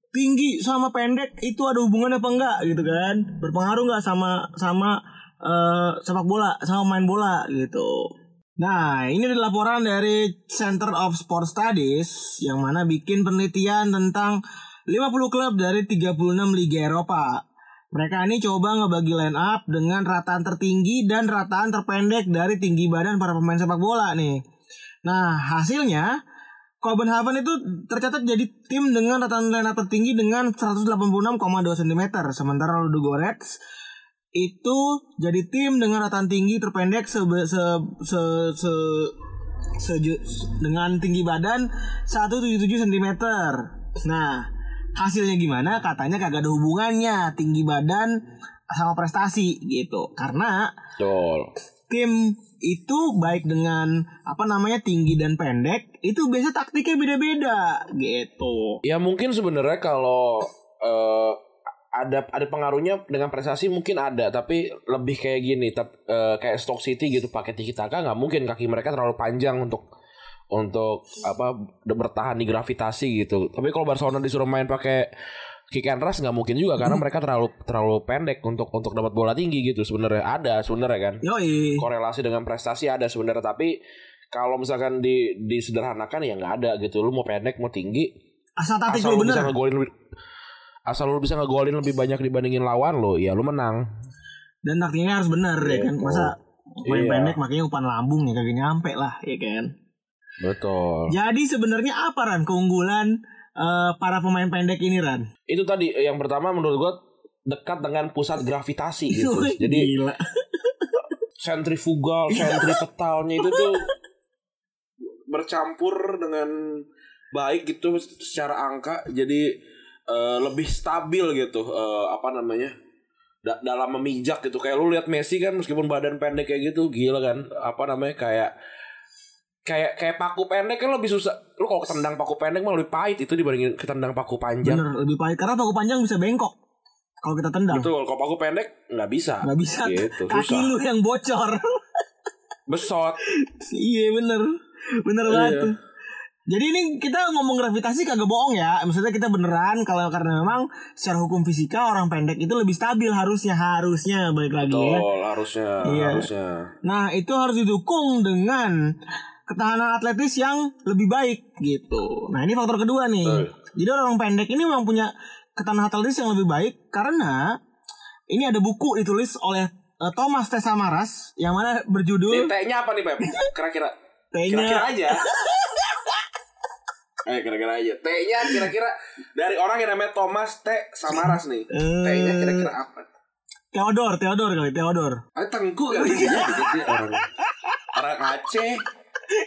Tinggi sama pendek itu ada hubungannya apa enggak gitu kan? Berpengaruh nggak sama sama eh, sepak bola sama main bola gitu. Nah, ini adalah laporan dari Center of Sport Studies yang mana bikin penelitian tentang 50 klub dari 36 liga Eropa. Mereka ini coba ngebagi line up dengan rataan tertinggi dan rataan terpendek dari tinggi badan para pemain sepak bola nih. Nah, hasilnya Copenhagen itu tercatat jadi tim dengan rataan line up tertinggi dengan 186,2 cm, sementara Ludogorets itu jadi tim dengan rataan tinggi terpendek se se se, se, seju- dengan tinggi badan 177 cm. Nah, hasilnya gimana? Katanya kagak ada hubungannya tinggi badan sama prestasi gitu. Karena Betul. tim itu baik dengan apa namanya tinggi dan pendek itu biasa taktiknya beda-beda gitu. Ya mungkin sebenarnya kalau eh, ada ada pengaruhnya dengan prestasi mungkin ada tapi lebih kayak gini tep, eh, kayak Stoke City gitu pakai tiki taka nggak mungkin kaki mereka terlalu panjang untuk untuk apa bertahan di gravitasi gitu. Tapi kalau Barcelona disuruh main pakai kick and rush nggak mungkin juga karena mereka terlalu terlalu pendek untuk untuk dapat bola tinggi gitu sebenarnya ada sebenarnya kan Yoi. korelasi dengan prestasi ada sebenarnya tapi kalau misalkan di disederhanakan ya nggak ada gitu lu mau pendek mau tinggi Asal taktik asal lu lu bisa bener. ngegolin lebih asal lu bisa ngegolin lebih banyak dibandingin lawan lo ya lu menang Dan taktiknya harus bener ya kan. Masa main Iya. pendek makanya umpan lambung ya kagak nyampe lah ya kan. Betul. Jadi sebenarnya apa Ran keunggulan eh, para pemain pendek ini Ran? Itu tadi yang pertama menurut gua dekat dengan pusat gravitasi (laughs) gitu. Jadi gila. (laughs) sentrifugal, sentripetalnya itu tuh bercampur dengan baik gitu secara angka jadi eh, lebih stabil gitu eh, apa namanya da- dalam memijak gitu kayak lu lihat Messi kan meskipun badan pendek kayak gitu gila kan apa namanya kayak kayak kayak paku pendek kan lebih susah lu kalau ketendang paku pendek mah lebih pahit itu dibandingin ketendang paku panjang Bener lebih pahit karena paku panjang bisa bengkok kalau kita tendang. betul kalau paku pendek nggak bisa Nggak bisa gitu kaki susah lu yang bocor. (laughs) besot iya bener Bener Iya. banget tuh. Jadi ini kita ngomong gravitasi kagak bohong ya. Maksudnya kita beneran kalau karena memang secara hukum fisika orang pendek itu lebih stabil harusnya harusnya balik lagi ya. betul harusnya Iya. harusnya Nah, itu harus didukung dengan ketahanan atletis yang lebih baik gitu. Nah, ini faktor kedua nih. Betul. Jadi orang pendek ini memang punya ketahanan atletis yang lebih baik karena ini ada buku ditulis oleh eh, Thomas T. Samaras yang mana berjudul T-nya apa nih Pep? Kira-kira T-nya Kira-kira aja Eh kira-kira aja T-nya kira-kira Dari orang yang namanya Thomas T. Samaras nih Eh. T-nya kira-kira apa? Theodor, Theodor kali, Theodor. Ah, tengku kali dia (laughs) jadi dia orang Orang Aceh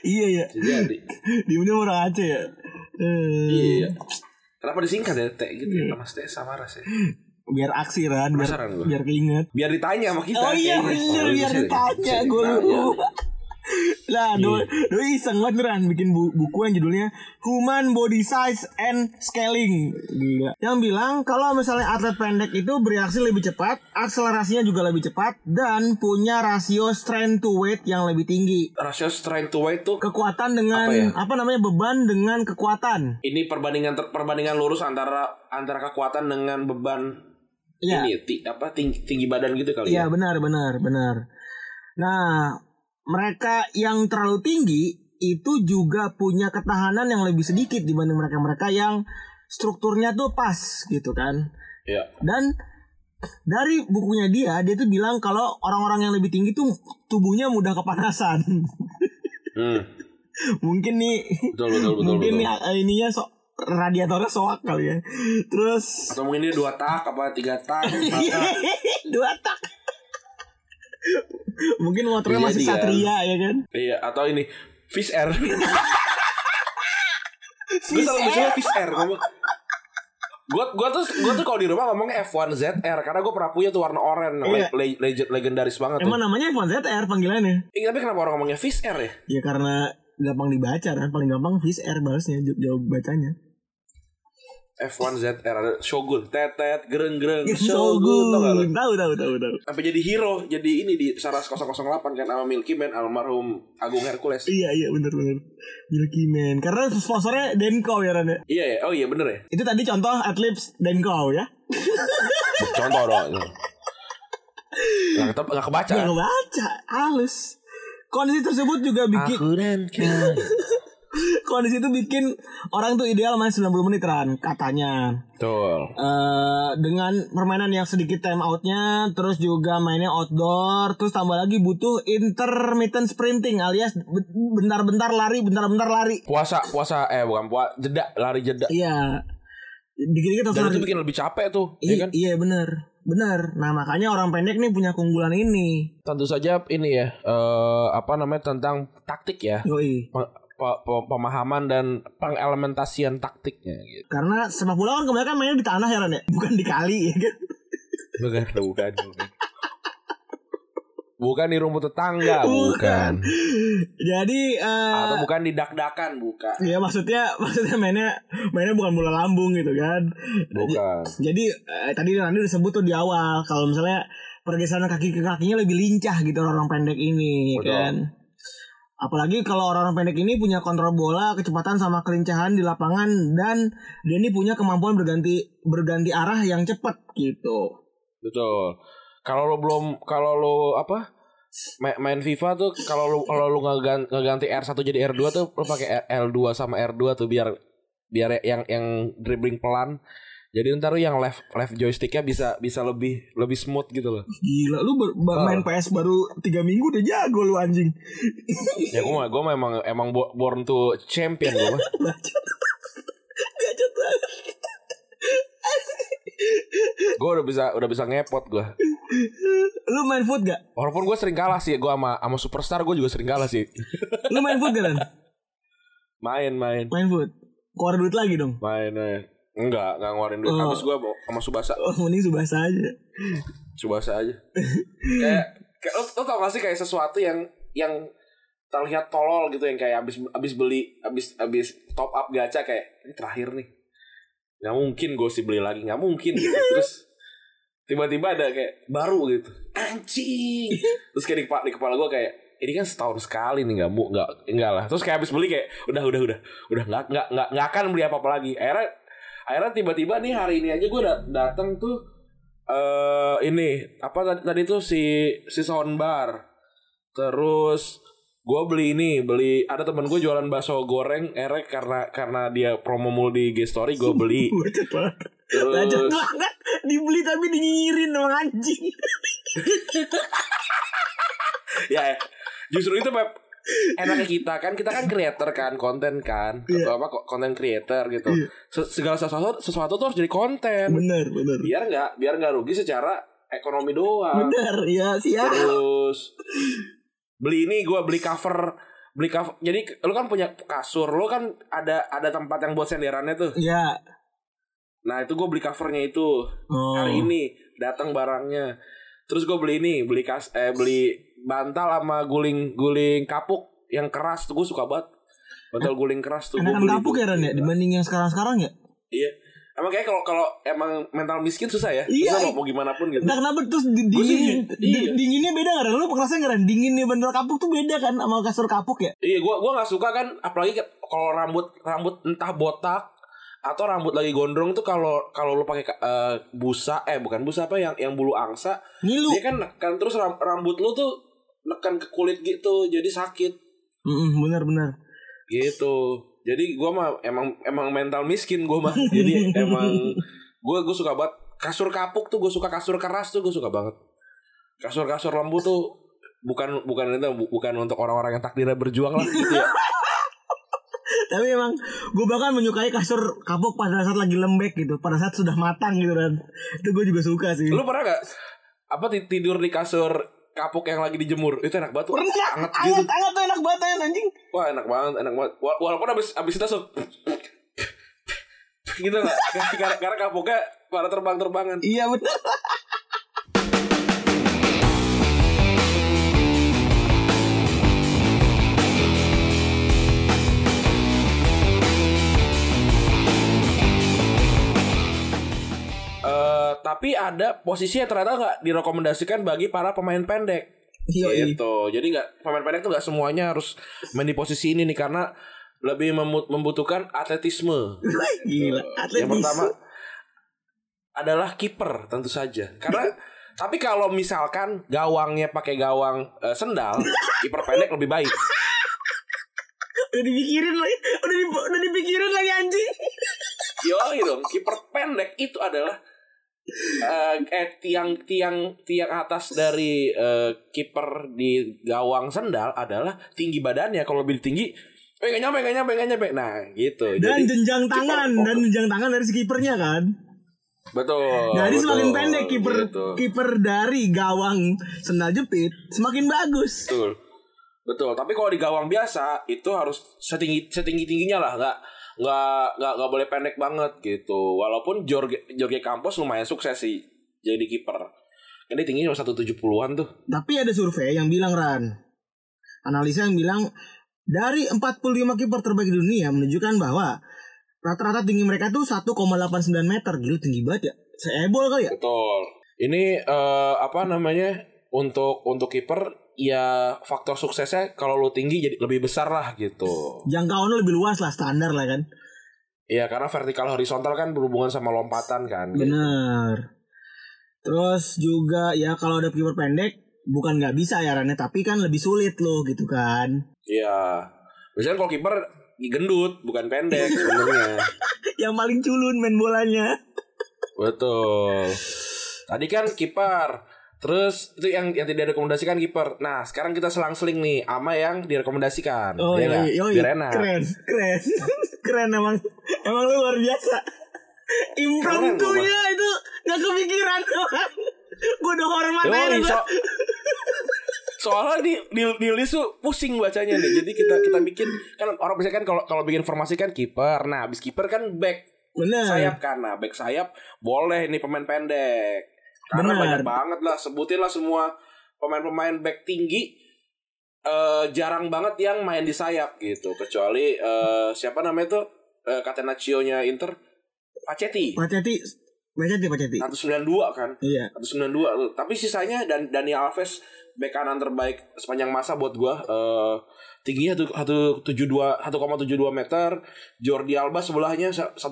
iya ya. Jadi Dia ini orang Aceh ya. Eh, Iya Kenapa disingkat ya T gitu ya Thomas T. Samaras ya Biar aksi Ran, biar, Penasaran gua. biar keinget. Biar ditanya sama kita Oh iya bener Oh, biar bisa- ditanya gue lupa. Lah, doi, doi iseng banget Ran bikin bu- buku yang judulnya Human Body Size and Scaling. Gila. Yang bilang kalau misalnya atlet pendek itu bereaksi lebih cepat, akselerasinya juga lebih cepat dan punya rasio strength to weight yang lebih tinggi. Rasio strength to weight tuh Kekuatan dengan Apa apa, ya? namanya beban dengan kekuatan. ini perbandingan ter- perbandingan lurus antara antara kekuatan dengan beban Iya. ini ti- apa tinggi, tinggi badan gitu kali Iya ya. benar benar benar. Nah mereka yang terlalu tinggi itu juga punya ketahanan yang lebih sedikit dibanding mereka-mereka yang strukturnya tuh pas gitu kan. Iya. Dan dari bukunya dia dia tuh bilang kalau orang-orang yang lebih tinggi tuh tubuhnya mudah kepanasan. Hmm. (laughs) mungkin nih Betul betul betul. mungkin betul. nih eh, ininya so radiatornya soak kali ya. Terus Atau mungkin dia dua tak apa tiga tak. (laughs) dua tak. Mungkin motornya Iya, masih dia. satria ya kan. Iya atau ini fish air. (laughs) gue selalu bicara fish air. Gue gue tuh gue tuh kalau di rumah ngomongnya F1 ZR karena gue pernah punya tuh warna oranye Iya. le- legend legendaris banget tuh. Emang namanya F1 ZR panggilannya? Eh, tapi kenapa orang ngomongnya fish air ya? Ya karena gampang dibaca kan, paling gampang Fish Air balasnya jawab bacanya. F1 ZR ada Shogun, tetet, gereng gereng, Shogun. tau gak lu? Tahu tahu tahu tahu. Sampai jadi hero, jadi ini di Saras 008 kan sama Milky Man almarhum Agung Hercules. Iya iya benar benar. Milky Man. Karena sponsornya Denko ya Ran ya. Iya ya, oh iya bener ya. Itu tadi contoh Adlibs Denko ya. (laughs) Contoh dong. Nggak, ketep, nggak kebaca. Gak baca, halus. Kondisi tersebut juga bikin Aku dan kau. (laughs) (laughs) kondisi itu bikin orang tuh ideal main 90 menit Ran katanya. Betul. eh dengan permainan yang sedikit time outnya, terus juga mainnya outdoor, terus tambah lagi butuh intermittent sprinting alias be- bentar-bentar lari, bentar-bentar lari. Puasa, puasa, eh bukan puasa, jeda, lari jeda. Iya, dikit-dikit harus Dan lari. itu bikin lebih capek tuh, I- ya kan? Iya bener, bener. Nah makanya orang pendek nih punya keunggulan ini. Tentu saja ini ya, eh apa namanya tentang taktik ya. Yoi. Pemahaman dan pengelementasian taktiknya gitu. Karena sepak bola kan kebanyakan mainnya di tanah ya Ran ya, bukan di kali ya kan. Bukan, bukan, bukan. Bukan di rumput tetangga, Bukan. bukan. Jadi eh Atau bukan di dak-dakan, bukan. ya maksudnya (laughs) maksudnya mainnya mainnya bukan bola lambung gitu kan. Bukan. Jadi eh, tadi Randy udah sebut tuh di awal kalau misalnya pergeseran kaki ke kakinya lebih lincah gitu orang pendek ini Betul. kan. Apalagi kalau orang-orang pendek ini punya kontrol bola, kecepatan sama kelincahan di lapangan dan dia ini punya kemampuan berganti berganti arah yang cepat gitu. Betul. Kalau lo belum kalau lo apa? ma- Main FIFA tuh kalau lo kalau lo ngegan- ngeganti R1 jadi R2 tuh lo pakai R- L2 sama R2 tuh biar biar yang yang dribbling pelan Jadi ntar yang left left joysticknya bisa bisa lebih lebih smooth gitu loh. Gila lu ber- ber- main PS baru 3 minggu udah jago lu anjing. Ya gue mah gue emang emang bo- born to champion gue banget. Gue udah bisa udah bisa ngepot gue. Lu main foot gak? Walaupun gue sering kalah sih, gue sama sama superstar gue juga sering kalah sih. Lu main foot gak? Main main Main foot. Keluar duit lagi dong. main main. Enggak, enggak ngeluarin duit. Oh. Habis gue sama Subasa, Oh, mending subasa aja. Subasa aja. (laughs) kayak, kayak lo, lo tau gak sih kayak sesuatu yang yang terlihat tolol gitu yang kayak abis abis beli abis abis top up gacha kayak ini terakhir nih nggak mungkin gue sih beli lagi nggak mungkin gitu. (laughs) terus tiba-tiba ada kayak baru gitu anjing terus kayak di kepala, di kepala gue kayak ini kan setahun sekali nih nggak nggak enggak lah terus kayak abis beli kayak udah udah udah udah nggak nggak nggak nggak akan beli apa apa lagi akhirnya akhirnya tiba-tiba nih hari ini aja gue da datang tuh eh ini apa tadi, tadi tuh si si soundbar terus gue beli ini beli ada temen gue jualan bakso goreng erek karena karena dia promo mulu di G Story gue beli (laughs) terus banget. Dibeli tapi dinyirin sama anjing. (laughs) ya justru itu Pep enaknya kita kan kita kan creator kan konten kan Iya. atau apa kok konten creator gitu Se- segala sesuatu sesuatu tuh harus jadi konten Bener, bener. biar nggak biar nggak rugi secara ekonomi doang Bener, ya siap. terus beli ini gue beli cover beli cover jadi lu kan punya kasur lu kan ada ada tempat yang buat senderannya tuh Ya. nah itu gue beli covernya itu Oh. hari ini datang barangnya terus gue beli ini beli kas eh beli bantal sama guling guling kapuk yang keras tuh gue suka banget bantal guling keras tuh Enakan kapuk ya Ran ya dibanding yang sekarang-sekarang ya? iya emang kayak kalau kalau emang mental miskin susah ya Iya, susah iya. mau, mau gimana pun gitu Nah kenapa terus di- Gua sih, dingin, iya. di- dinginnya beda gak Ran? Lu ngerasa gak Ran? Dinginnya bandel kapuk tuh beda kan sama kasur kapuk ya? Iya, gua gua nggak suka kan, apalagi kalau rambut rambut entah botak atau rambut lagi gondrong tuh kalau kalau lu pakai eh, busa eh bukan busa apa yang yang bulu angsa, Ngilu. dia kan nekan terus ram- rambut lu tuh nekan ke kulit gitu, jadi sakit Mm bener-bener. gitu. Jadi gua mah emang emang mental miskin gua mah. Jadi (laughs) emang gua gua suka banget kasur kapuk tuh, gua suka kasur keras tuh, gua suka banget. Kasur-kasur lembu tuh bukan bukan itu bukan untuk orang-orang yang takdirnya berjuang lah gitu ya. (laughs) Tapi emang gue bahkan menyukai kasur kapuk pada saat lagi lembek gitu. Pada saat sudah matang gitu kan. Itu gue juga suka sih. Lu pernah gak apa ti- tidur di kasur kapuk yang lagi dijemur? Itu enak banget. Pernah. Anget Anget, gitu. anget tuh enak banget ya, anjing. Wah, enak banget, enak banget. Wa- Walaupun abis abis itu langsung (laughs) gitu gak? Karena, karena kapuknya pada terbang-terbangan. Iya bener. Tapi ada posisi yang ternyata nggak direkomendasikan bagi para pemain pendek. Iya, iya. gitu. Jadi nggak pemain pendek tuh nggak semuanya harus main di posisi ini nih karena lebih membutuhkan atletisme. (laughs) Gila. Atlet yang pertama adalah kiper tentu saja. Karena (laughs) tapi kalau misalkan gawangnya pakai gawang eh, sendal, (laughs) kiper pendek lebih baik. Udah dipikirin lagi. Udah, di, udah dipikirin lagi anjing. Yo dong, kiper pendek itu adalah eh, eh tiang tiang tiang atas dari eh, kiper di gawang sendal adalah tinggi badannya. Kalau lebih tinggi, eh nggak nyampe nggak nyampe nggak nyampe. Nah gitu. Dan Jadi jenjang kiper- tangan. Dan jenjang tangan dari si kipernya kan. betul. Jadi betul, semakin pendek kiper gitu. kiper dari gawang sendal jepit semakin bagus. Betul. Betul, tapi kalau di gawang biasa itu harus setinggi setinggi tingginya lah, nggak nggak nggak nggak boleh pendek banget gitu. Walaupun Jorge Jorge Campos lumayan sukses sih jadi kiper. Ini tingginya cuma 170-an tuh. Tapi ada survei yang bilang Ran. Analisa yang bilang dari 45 kiper terbaik di dunia menunjukkan bahwa rata-rata tinggi mereka tuh 1,89 meter. Gila tinggi banget ya. Seebol kali ya. Betul. Ini eh, apa namanya? Untuk untuk kiper ya faktor suksesnya kalau lu tinggi jadi lebih besar lah gitu. Jangkauannya lebih luas lah standar lah kan. Iya, karena vertikal horizontal kan berhubungan sama lompatan kan. gitu. Bener. Terus juga ya kalau ada kiper pendek bukan nggak bisa ya Ran ya, tapi kan lebih sulit loh gitu kan. Iya. Biasanya kalau kiper gendut bukan pendek (laughs) sebenarnya. Yang paling culun main bolanya. Betul. Tadi kan kiper. Terus itu yang yang tidak direkomendasikan kiper. Nah, sekarang kita selang-seling nih ama yang direkomendasikan. Oh Iya iya, iya, iya. Biar enak. Keren, keren. (laughs) keren emang. Emang lu luar biasa. Impromptunya itu gak kepikiran doang. Gue udah hormat aja Yoi, gua. so- soalnya di, di di list tuh pusing bacanya nih. Jadi kita kita bikin kan orang biasanya kan kalau kalau bikin formasi kan kiper. Nah, habis kiper kan back Bener. sayap kan. Nah, back sayap boleh nih pemain pendek. Karena Benar. banyak banget lah sebutin lah semua pemain-pemain back tinggi eh jarang banget yang main di sayap gitu kecuali eh siapa namanya tuh eh Catenaccio-nya Inter Pacetti Paceti, Paceti, Paceti. 192 kan Iya. 192 tuh. Tapi sisanya dan Dani Alves bek kanan terbaik sepanjang masa buat gua eh tingginya tuh 172 1,72 meter. Jordi Alba sebelahnya 1,7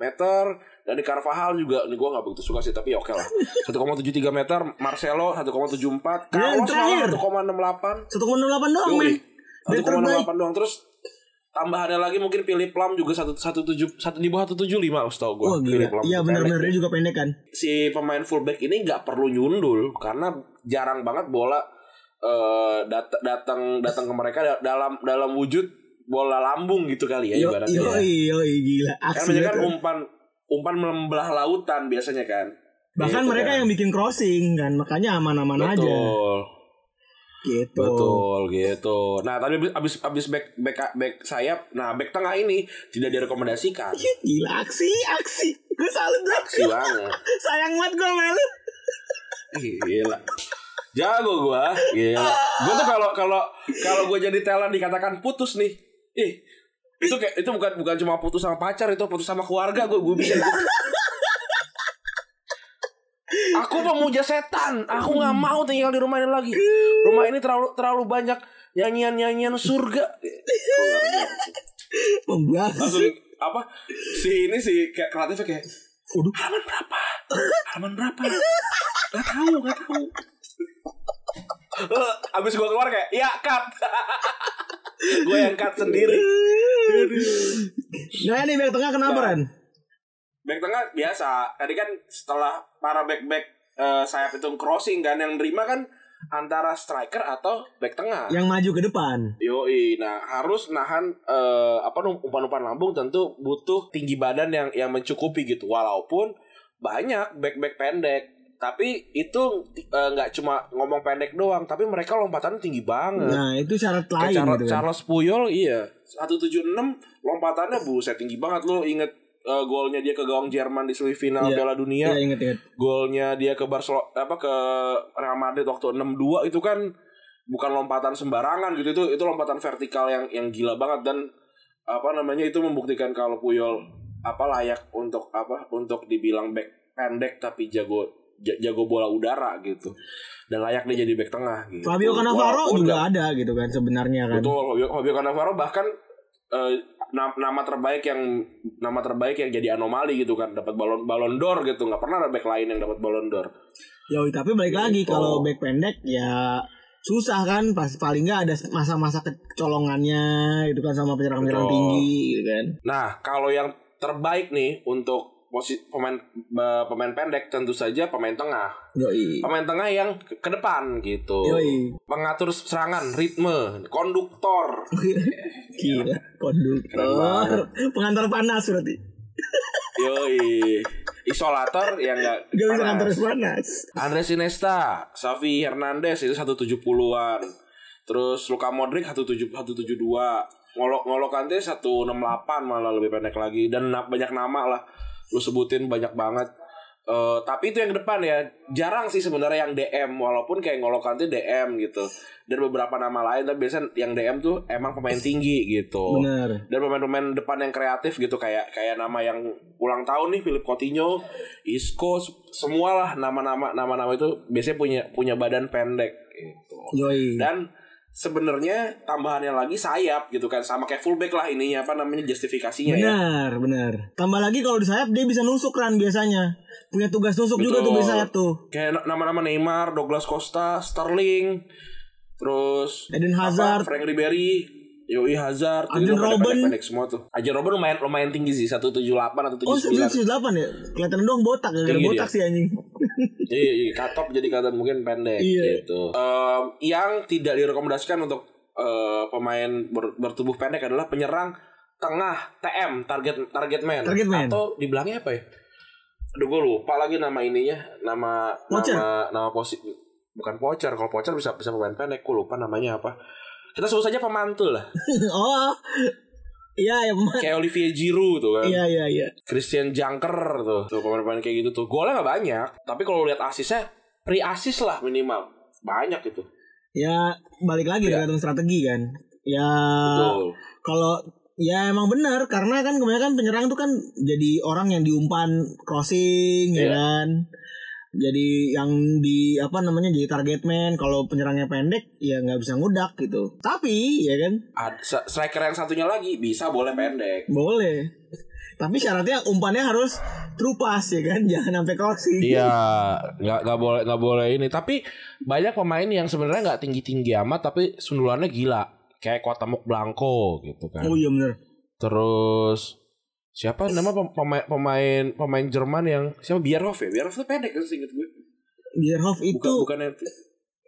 meter. Dani Carvajal juga ini gua nggak begitu suka sih tapi ya oke lah. (laughs) 1,73 meter. Marcelo 1,74. Ya, yang Carlos malah 1,68. 1,68 doang, men. Yoi. Back terbaik. 1,68 doang terus tambahannya lagi mungkin Philip Lam juga 117 satu di bawah 175 setahu gua. Oh gila. Philip Lam Iya pendek. benar-benar dia juga pendek kan. si pemain fullback ini nggak perlu nyundul karena jarang banget bola eh, dat- datang datang ke mereka da- dalam dalam wujud bola lambung gitu kali ya Yo, ibaratnya. yoi, yoi, gila. Kan Aksi biasanya kan umpan umpan membelah lautan biasanya kan. Bahkan Gitu mereka kan. yang bikin crossing kan, makanya aman-aman aja. betul. Gitu. Betul gitu. Nah, tadi abis abis, back back back sayap, nah back tengah ini tidak direkomendasikan. Gila aksi, aksi. Gue salut bro. Aksi banget. (laughs) Sayang banget gue malu. Gila. Jago gua. Gila. Gua tuh kalau kalau kalau gua jadi talent dikatakan putus nih. Ih. Itu kayak itu bukan bukan cuma putus sama pacar itu putus sama keluarga gua gua bisa. Aku pemuja setan. Aku nggak mau tinggal di rumah ini lagi. Rumah ini terlalu terlalu banyak nyanyian-nyanyian surga. Membuat. Langsung apa? Si ini si kayak kreatifnya kayak Waduh. halaman berapa? Halaman berapa? Gak tahu, gak tahu. (laughs) Abis gue keluar kayak, ya cut. (laughs) gue yang cut sendiri. Nah ini back tengah kenapa Nah. Ran? Back tengah biasa. Tadi kan setelah para back back eh, sayap itu crossing kan yang nerima kan antara striker atau back tengah. Yang maju ke depan. Yoi, nah harus nahan eh, apa num- umpan-umpan lambung tentu butuh tinggi badan yang yang mencukupi gitu. Walaupun banyak back-back pendek, tapi itu eh, nggak cuma ngomong pendek doang, tapi mereka lompatannya tinggi banget. Nah itu syarat Kayak lain Charles, gitu kan. Charles Puyol iya 176 lompatannya buset tinggi banget lo inget eh, golnya dia ke gawang Jerman di semifinal Iya. Piala Dunia Iya inget-inget. golnya dia ke Barcelona apa ke Real Madrid waktu 6-2 itu kan bukan lompatan sembarangan gitu itu itu lompatan vertikal yang yang gila banget dan apa namanya itu membuktikan kalau Puyol apa layak untuk apa untuk dibilang back pendek tapi jago ja- jago bola udara gitu dan layak dia jadi back tengah gitu. Fabio Cannavaro Walaupun juga nggak- ada gitu kan sebenarnya kan. Betul, Fabio, Fabio Cannavaro bahkan eh, na- nama terbaik yang nama terbaik yang jadi anomali gitu kan dapat balon balon d'or gitu nggak pernah ada back lain yang dapat balon d'or Yoi tapi balik lagi Gitu. kalau back pendek ya susah kan pas paling nggak ada masa-masa kecolongannya gitu kan sama penyerang-penyerang tinggi gitu kan. nah kalau yang terbaik nih untuk posisi pemain eh, pemain pendek tentu saja pemain tengah Yoi. pemain tengah yang ke, ke depan gitu Yoi. pengatur serangan ritme konduktor (laughs) Gila, Keren konduktor, pengantar panas berarti. yoi isolator yang enggak Gak bisa ngantar panas. Andres Iniesta, Xavi Hernandez itu 170-an. Terus Luka Modric 17 172. Ngolo Ngolo Kante 168 malah lebih pendek lagi dan banyak nama lah. Lu sebutin banyak banget. Eh, tapi itu yang ke depan ya jarang sih sebenarnya yang DM walaupun kayak Ngolo Kante DM gitu dan beberapa nama lain tapi biasanya yang DM tuh emang pemain tinggi gitu Bener. dan pemain-pemain depan yang kreatif gitu kayak kayak nama yang ulang tahun nih Philip Coutinho, Isco, semualah nama-nama nama-nama itu biasanya punya punya badan pendek gitu. Yoi. Dan sebenarnya tambahannya lagi sayap gitu kan sama kayak fullback lah ininya apa namanya justifikasinya ya. Benar, benar. Tambah lagi kalau di sayap dia bisa nusuk kan biasanya. Punya tugas nusuk juga Betul. tuh di sayap tuh. Kayak na- nama-nama Neymar, Douglas Costa, Sterling, terus Eden apa, Hazard. Frank Ribery, Yoi Hazard, pada Robben. pendek-pendek semua tuh. Arjen Robben lumayan lumayan tinggi sih, 178 atau Oh 79. 178 ya? Kelihatan doang botak Tinggi botak dia. sih anjing Iya, iya, katop jadi kelihatan mungkin pendek Iya. gitu. Em, yang tidak direkomendasikan untuk eh, pemain ber- bertubuh pendek adalah penyerang tengah TM target target man Target man. atau dibilangnya apa ya? Aduh gue lupa lagi nama ininya, nama Poacher. nama nama posisi bukan poacher. Kalau poacher bisa bisa pemain pendek, gue lupa namanya apa. Kita sebut saja pemantul lah. (laughs) Oh Iya ya Kayak Olivier Giroud tuh kan. Iya iya iya Christian Junker tuh, tuh pemain-pemain kayak gitu tuh. Golnya nggak banyak, tapi kalau lihat asisnya pre asis lah minimal banyak gitu. Ya balik lagi Iya. tergantung strategi kan Ya Betul. kalau ya emang benar karena kan kebanyakan penyerang tuh kan jadi orang yang diumpan crossing ya Iya. kan jadi yang di apa namanya jadi target man kalau penyerangnya pendek ya nggak bisa ngudak gitu tapi ya kan Ad- striker yang satunya lagi bisa boleh pendek. boleh tapi syaratnya umpannya harus true pass ya kan (laughs) jangan sampai crossing Iya, nggak nggak boleh nggak boleh ini. Tapi banyak pemain yang sebenarnya nggak tinggi tinggi amat, tapi sundulannya gila. Kayak Kotamuk Blanco gitu kan. oh iya bener Terus siapa nama pem- pemain pemain pemain Jerman yang siapa Bierhoff ya? Bierhoff tuh pendek kan seinget gue. Bierhoff Bukan itu bukan itu.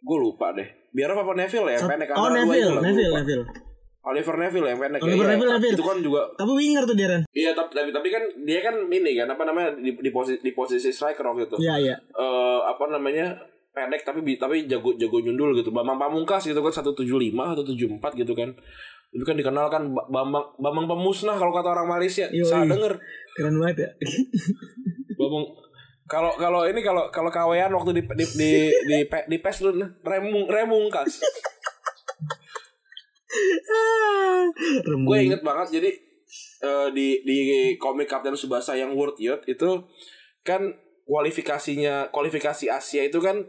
Gue lupa deh. Bierhoff apa Neville ya? Yang pendek oh Neville itu lah, Neville. Neville Oliver Neville yang pendek Oliver ya, Neville, iya. Neville. Itu kan juga tapi winger tuh Darren Iya tapi, tapi tapi kan dia kan ini kan apa namanya di, di posisi di posisi striker waktu itu. iya iya eh apa namanya pendek tapi tapi jago jago nyundul gitu. Bambang Pamungkas gitu kan 175 atau 74 gitu kan. Itu kan dikenal kan Ba- Bambang Bambang pemusnah kalau kata orang Malaysia. Yoi. Salah denger. keren banget ya (laughs) Bambang kalau kalau ini kalau kalau kawean waktu di di di di, di, di PES lu remung remungkas. Remuk. Gue inget banget jadi eh, di di komik Kapten Subasa yang World Youth itu kan kualifikasinya kualifikasi Asia itu kan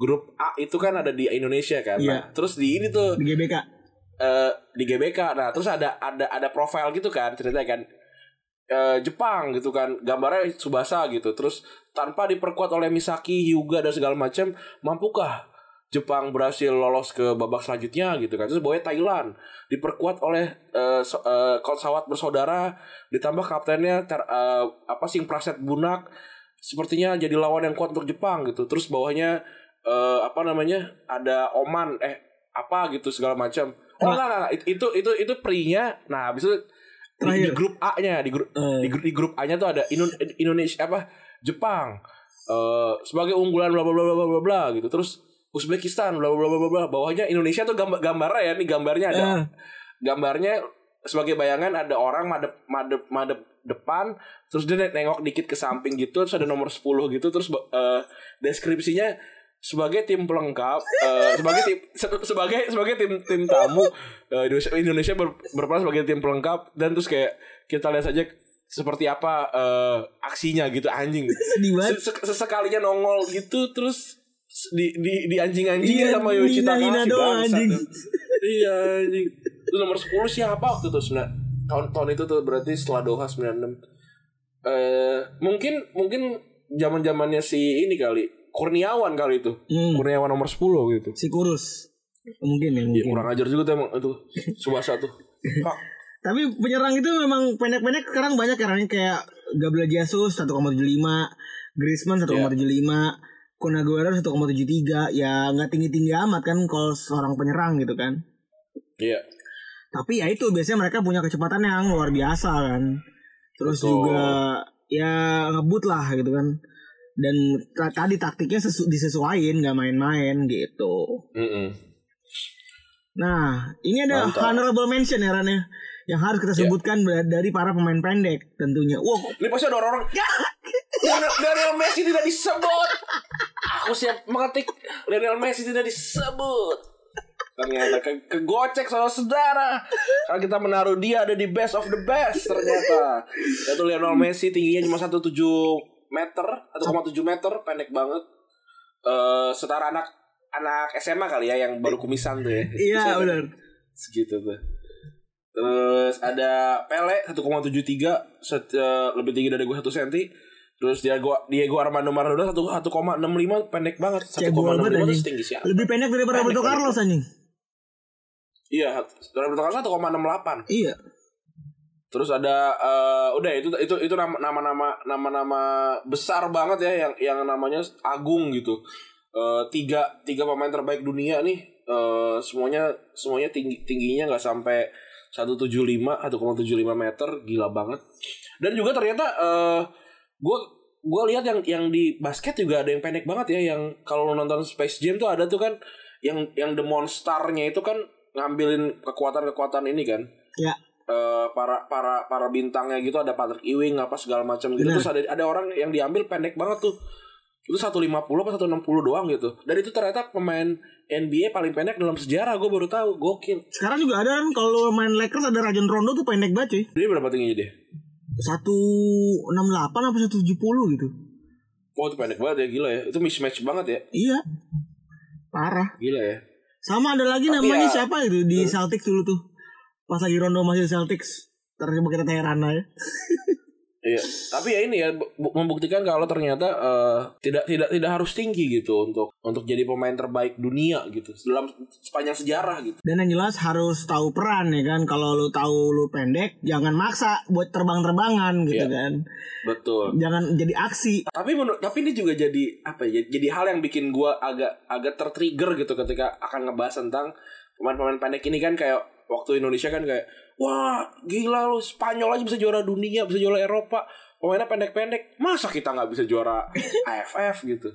grup A itu kan ada di Indonesia kan. Iya. Nah, terus di ini tuh di GBK eh, di GBK. Nah, terus ada ada ada profil gitu kan ceritanya kan. Eh, Jepang gitu kan gambarnya Subasa gitu terus tanpa diperkuat oleh Misaki Hyuga dan segala macam mampukah Jepang berhasil lolos ke babak selanjutnya gitu kan terus bawahnya Thailand diperkuat oleh eh, so- pesawat bersaudara ditambah kaptennya ter- eh, apa sih Praset Bunak sepertinya jadi lawan yang kuat untuk Jepang gitu terus bawahnya eh, apa namanya ada Oman eh apa gitu segala macam oh enggak, enggak, enggak. itu itu itu pre-nya nah habis itu di, di grup A-nya di grup Eh. di grup di grup A-nya tuh ada Indo- Indonesia apa Jepang eh sebagai unggulan bla bla bla bla bla bla gitu terus Uzbekistan bla bla bla bla bla bawahnya Indonesia tuh gambar gambarnya ya nih gambarnya ada Eh. gambarnya sebagai bayangan ada orang madep madep madep depan terus dia nengok dikit ke samping gitu terus ada nomor 10 gitu terus eh, deskripsinya sebagai tim pelengkap eh, sebagai tim se- sebagai sebagai tim tim tamu eh, Indonesia Indonesia ber- berperan sebagai tim pelengkap dan terus kayak kita lihat saja seperti apa eh, aksinya gitu anjing. Sesekalinya nongol gitu terus di di di anjing-anjingnya Iya, sama Yoichi hina-hina Takahashi doang, anjing. iya anjing. Itu nomor 10 siapa waktu itu? Sembilan tahun tahun itu tuh berarti setelah Doha 96 eh mungkin mungkin zaman zamannya si ini kali Kurniawan kali itu. Hmm. Kurniawan nomor 10 gitu. Si kurus. Mungkin ya ya, mungkin. kurang ajar juga tuh emang itu Subasa tuh. Fuck. tapi penyerang itu memang pendek-pendek sekarang banyak ya kayak Gabriel Jesus 1,75 Griezmann 1,75 Kun Aguero 1,73 ya nggak tinggi-tinggi amat kan kalau seorang penyerang gitu kan. Iya. Tapi ya itu biasanya mereka punya kecepatan yang luar biasa kan. Terus Betul. juga ya ngebut lah gitu kan dan ta- tadi taktiknya sesu- disesuaiin nggak main-main gitu Mm-mm. nah ini ada Mantap. honorable mention ya Ran ya yang harus kita Ya. sebutkan ber- dari para pemain pendek tentunya wow Ini pasti ada orang-orang (laughs) Lionel Messi tidak disebut. Aku siap mengetik Lionel Messi tidak disebut. Ternyata ke kegocek saudara-saudara. Karena kita menaruh dia ada di best of the best ternyata. Itu Lionel Messi tingginya cuma 1,7 meter, 1,7 meter, pendek banget. Eh setara anak anak SMA kali ya yang baru kumisan tuh ya. iya Bisa- benar segitu tuh. Terus ada Pele 1,73 set, eh, lebih tinggi dari gue 1 cm. Terus Diego Diego Armando Maradona 1 1,65 pendek banget. Cebol banget 1,65 anjing terus tinggi siapa? lebih pendek daripada Roberto. Carlos anjing Iya, Jordan Brunson 1,68. Iya. Terus ada eh, udah itu itu itu nama- nama-nama nama-nama besar banget ya yang yang namanya agung gitu. Eh, tiga tiga pemain terbaik dunia nih eh, semuanya semuanya tinggi tingginya nggak sampai 175 1,75 meter gila banget. Dan juga ternyata eh gue gue lihat yang yang di basket juga ada yang pendek banget ya yang kalau nonton Space Jam tuh ada tuh kan yang yang the monsternya itu kan ngambilin kekuatan-kekuatan ini kan Ya. Eh, para para para bintangnya gitu ada Patrick Ewing apa segala macam gitu. Terus ada ada orang yang diambil pendek banget tuh. Itu 150 apa 160 doang gitu. Dan itu ternyata pemain NBA paling pendek dalam sejarah gue baru tahu. Gokil. Sekarang juga ada kan kalau main Lakers ada Rajon Rondo tuh pendek banget cuy. dia berapa tingginya dia 168 apa 170 gitu. oh itu pendek banget ya gila ya. Itu mismatch banget ya. Iya. Parah. gila ya. Sama ada lagi Tapi namanya ya- siapa itu di Celtics dulu tuh. Pas lagi Rondo masih Celtics. Coba kita tanya Rana ya. Iya, tapi ya ini ya bu- membuktikan kalau ternyata eh, tidak tidak tidak harus tinggi gitu untuk untuk jadi pemain terbaik dunia gitu dalam sepanjang sejarah gitu. Dan yang jelas harus tahu peran ya kan. Kalau lu tahu lu pendek, jangan maksa buat terbang-terbangan gitu Iya. kan. Betul. Jangan jadi aksi. Tapi menurut tapi ini juga jadi apa ya? Jadi hal yang bikin gua agak agak tertrigger gitu ketika akan ngebahas tentang pemain-pemain pendek ini kan kayak waktu Indonesia kan kayak wah gila lu Spanyol aja bisa juara dunia, bisa juara Eropa. Pemainnya pendek-pendek. Masa kita nggak bisa juara (laughs) AFF gitu?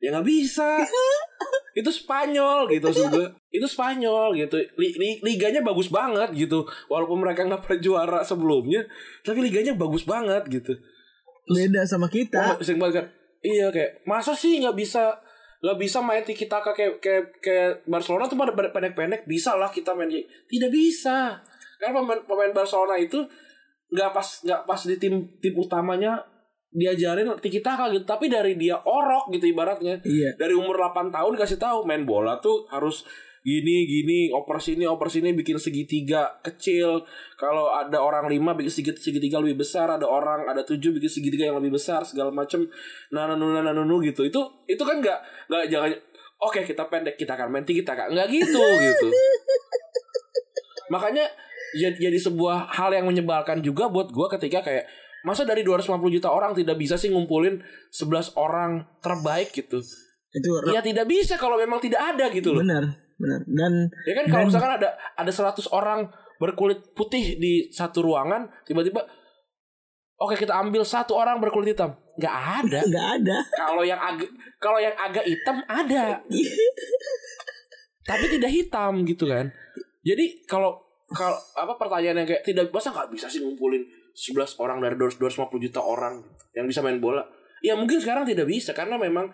Ya nggak bisa. (laughs) itu Spanyol gitu gue. Itu Spanyol gitu. Li- li- liganya bagus banget gitu. Walaupun mereka nggak pernah juara sebelumnya, tapi liganya bagus banget gitu. Beda sama kita. Wah, sering banget kan. Iya kayak masa sih nggak bisa nggak bisa main tiki taka kayak kayak kayak Barcelona tuh pada pendek-pendek bisa lah kita main tidak bisa. Karena pemain pemain Barcelona itu nggak pas nggak pas di tim tim utamanya diajarin tiki taka gitu. Tapi dari dia orok gitu ibaratnya. Iya. dari umur 8 tahun dikasih tahu main bola tuh harus gini gini oper sini oper sini bikin segitiga kecil. Kalau ada orang lima bikin segitiga, segitiga lebih besar. Ada orang ada tujuh bikin segitiga yang lebih besar. Segala macem. Nah nanu nanu nanu gitu. Itu itu kan nggak nggak jangan oke kita pendek kita akan main tinggi kita nggak gitu (laughs) gitu. Makanya jadi, jadi sebuah hal yang menyebalkan juga buat gua ketika kayak masa dari 250 juta orang tidak bisa sih ngumpulin 11 orang terbaik gitu? Itu Ya tidak bisa kalau memang tidak ada gitu loh. benar, benar. Dan Ya kan kalau misalkan ada ada 100 orang berkulit putih di satu ruangan, tiba-tiba oke kita ambil satu orang berkulit hitam. nggak ada. (laughs) nggak ada. Kalau yang agak kalau yang agak hitam ada. (laughs) Tapi tidak hitam gitu kan. Jadi kalau kalau apa pertanyaan yang kayak tidak masa nggak bisa sih ngumpulin 11 orang dari 250 juta orang yang bisa main bola. Ya mungkin sekarang tidak bisa karena memang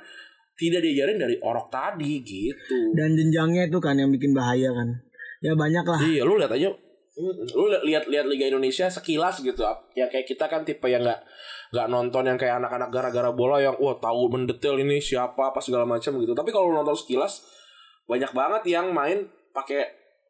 tidak diajarin dari orok tadi gitu. Dan jenjangnya itu kan yang bikin bahaya kan. Ya banyak lah. Iya, lu lihat aja lu li- lihat lihat Liga Indonesia sekilas gitu. Ya kayak kita kan tipe yang nggak nggak nonton yang kayak anak-anak gara-gara bola yang wah tahu mendetail ini siapa apa segala macam gitu. Tapi kalau lu nonton sekilas banyak banget yang main pakai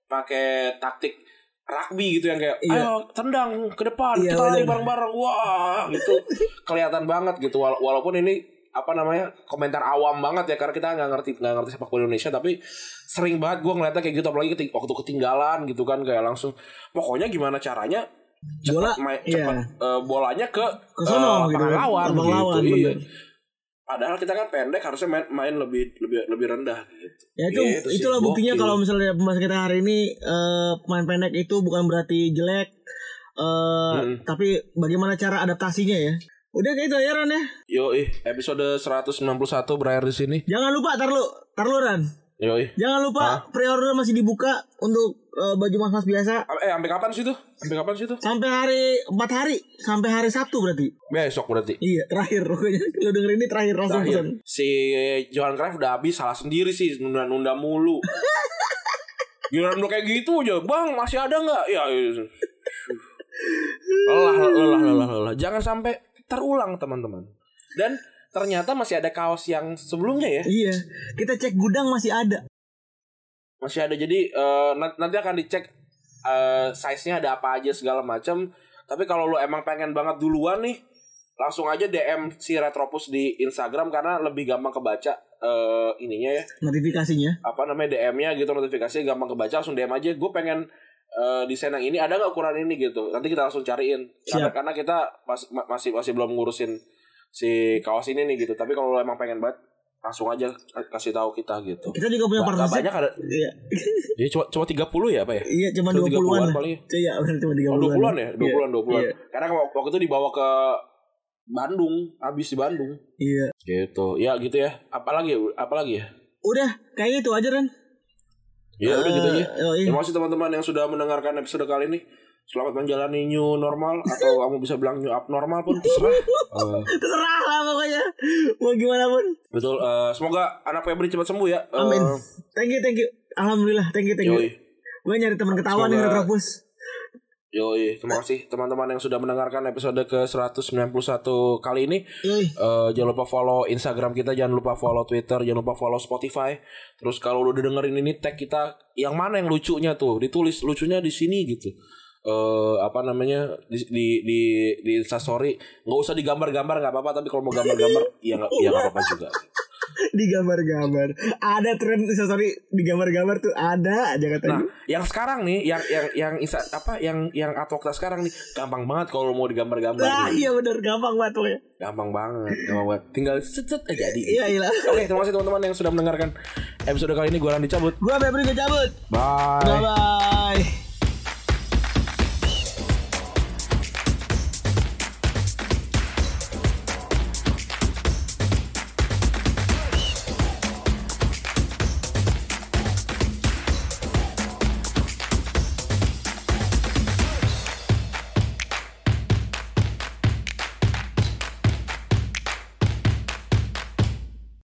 pakai taktik rugby gitu yang kayak Iya. ayo tendang ke depan Iya, kita lari bareng-bareng wah gitu kelihatan banget gitu Wala- walaupun ini apa namanya komentar awam banget ya karena kita nggak ngerti nggak ngerti sepak bola Indonesia tapi sering banget gue ngeliatnya kayak gitu apalagi keting- waktu ketinggalan gitu kan kayak langsung pokoknya gimana caranya Bola, cepat main iya. cepat eh, bolanya ke Ke sono eh, gitu lapangan kan. lawan gitu lawan, iya. bener. padahal kita kan pendek harusnya main main lebih lebih lebih rendah gitu Ya itu Gitu sih, itulah buktinya kalau misalnya pembahasan kita hari ini eh, pemain pendek itu bukan berarti jelek eh Mm-mm. tapi bagaimana cara adaptasinya ya. Udah kayak itu ya Ran ya. Yo ih, episode 191 berakhir di sini. Jangan lupa tar lu, tar lu Ran. Yo ih. Jangan lupa pre-order masih dibuka untuk eh, baju mas-mas biasa Eh, sampai kapan sih tuh? Sampai kapan sih tuh? sampai hari 4 hari sampai hari Sabtu berarti. Besok berarti. Iya, terakhir (laughs) pokoknya. Lu dengerin ini terakhir langsung pesan. Terakhir. Si Johan Cruyff udah habis salah sendiri sih nunda-nunda mulu. (laughs) Giliran udah kayak gitu aja, bang masih ada nggak? Ya, iya. lelah, lelah, lelah, lelah. Jangan sampai terulang teman-teman. Dan ternyata masih ada kaos yang sebelumnya ya, Iya, kita cek gudang masih ada. masih ada. Jadi nan- nanti akan dicek eh, size-nya ada apa aja segala macam. Tapi kalau lu emang pengen banget duluan nih, langsung aja DM si Retropus di Instagram karena lebih gampang kebaca eh, ininya ya Notifikasinya. apa namanya DM-nya gitu notifikasinya gampang kebaca langsung DM aja gue pengen eh, desain yang ini ada nggak ukuran ini gitu nanti kita langsung cariin karena, Siap. karena kita mas- ma- masih masih belum ngurusin si kaos ini nih gitu tapi kalau emang pengen banget langsung aja kasih tahu kita gitu Kita juga punya partnership. banyak ada Iya. ya cuma cuma 30 ya apa ya Iya, cuma Cuma 20-an. 30-an lah. paling. Iya, (laughs) cuma 30-an. Oh, 20-an ya? 20-an, 20-an. Iya. Karena waktu waktu itu dibawa ke Bandung, habis di Bandung. Iya. Gitu. Ya gitu ya. Apalagi apalagi ya? Udah, kayaknya itu aja Ren. Ya udah gitu aja. Eh, iya. Terima kasih teman-teman yang sudah mendengarkan episode kali ini. Selamat menjalani new normal atau kamu bisa bilang new abnormal pun terserah. Eh, (laughs) Terserah lah pokoknya. Mau gimana pun. betul. eh, semoga anak Febri cepat sembuh ya. Eh, Amin. Thank you, thank you. Alhamdulillah, thank you, thank you. Gue nyari teman ketawa nih Retropus. Yoi, terima kasih teman-teman yang sudah mendengarkan episode ke 191 kali ini. Yoi. Eh, jangan lupa follow Instagram kita, jangan lupa follow Twitter, jangan lupa follow Spotify. Terus kalau lu udah dengerin ini tag kita, yang mana yang lucunya tuh? Ditulis lucunya di sini gitu. Eh apa namanya di di di, di Instastory nggak usah digambar-gambar nggak apa-apa tapi kalau mau gambar-gambar ya nggak ya nggak apa-apa juga (laughs) (laughs) Di gambar-gambar. Ada tren sorry di gambar-gambar tuh ada aja nah katanya. yang sekarang nih yang yang yang Insta, apa yang yang advokta sekarang nih gampang banget kalau mau digambar-gambar Ah, nih. iya bener gampang banget pokoknya. gampang banget gampang banget tinggal set aja jadi Iya, iya. oke terima kasih teman-teman yang sudah mendengarkan episode kali ini gue Randy cabut Gua Febri gue cabut. bye Bye bye.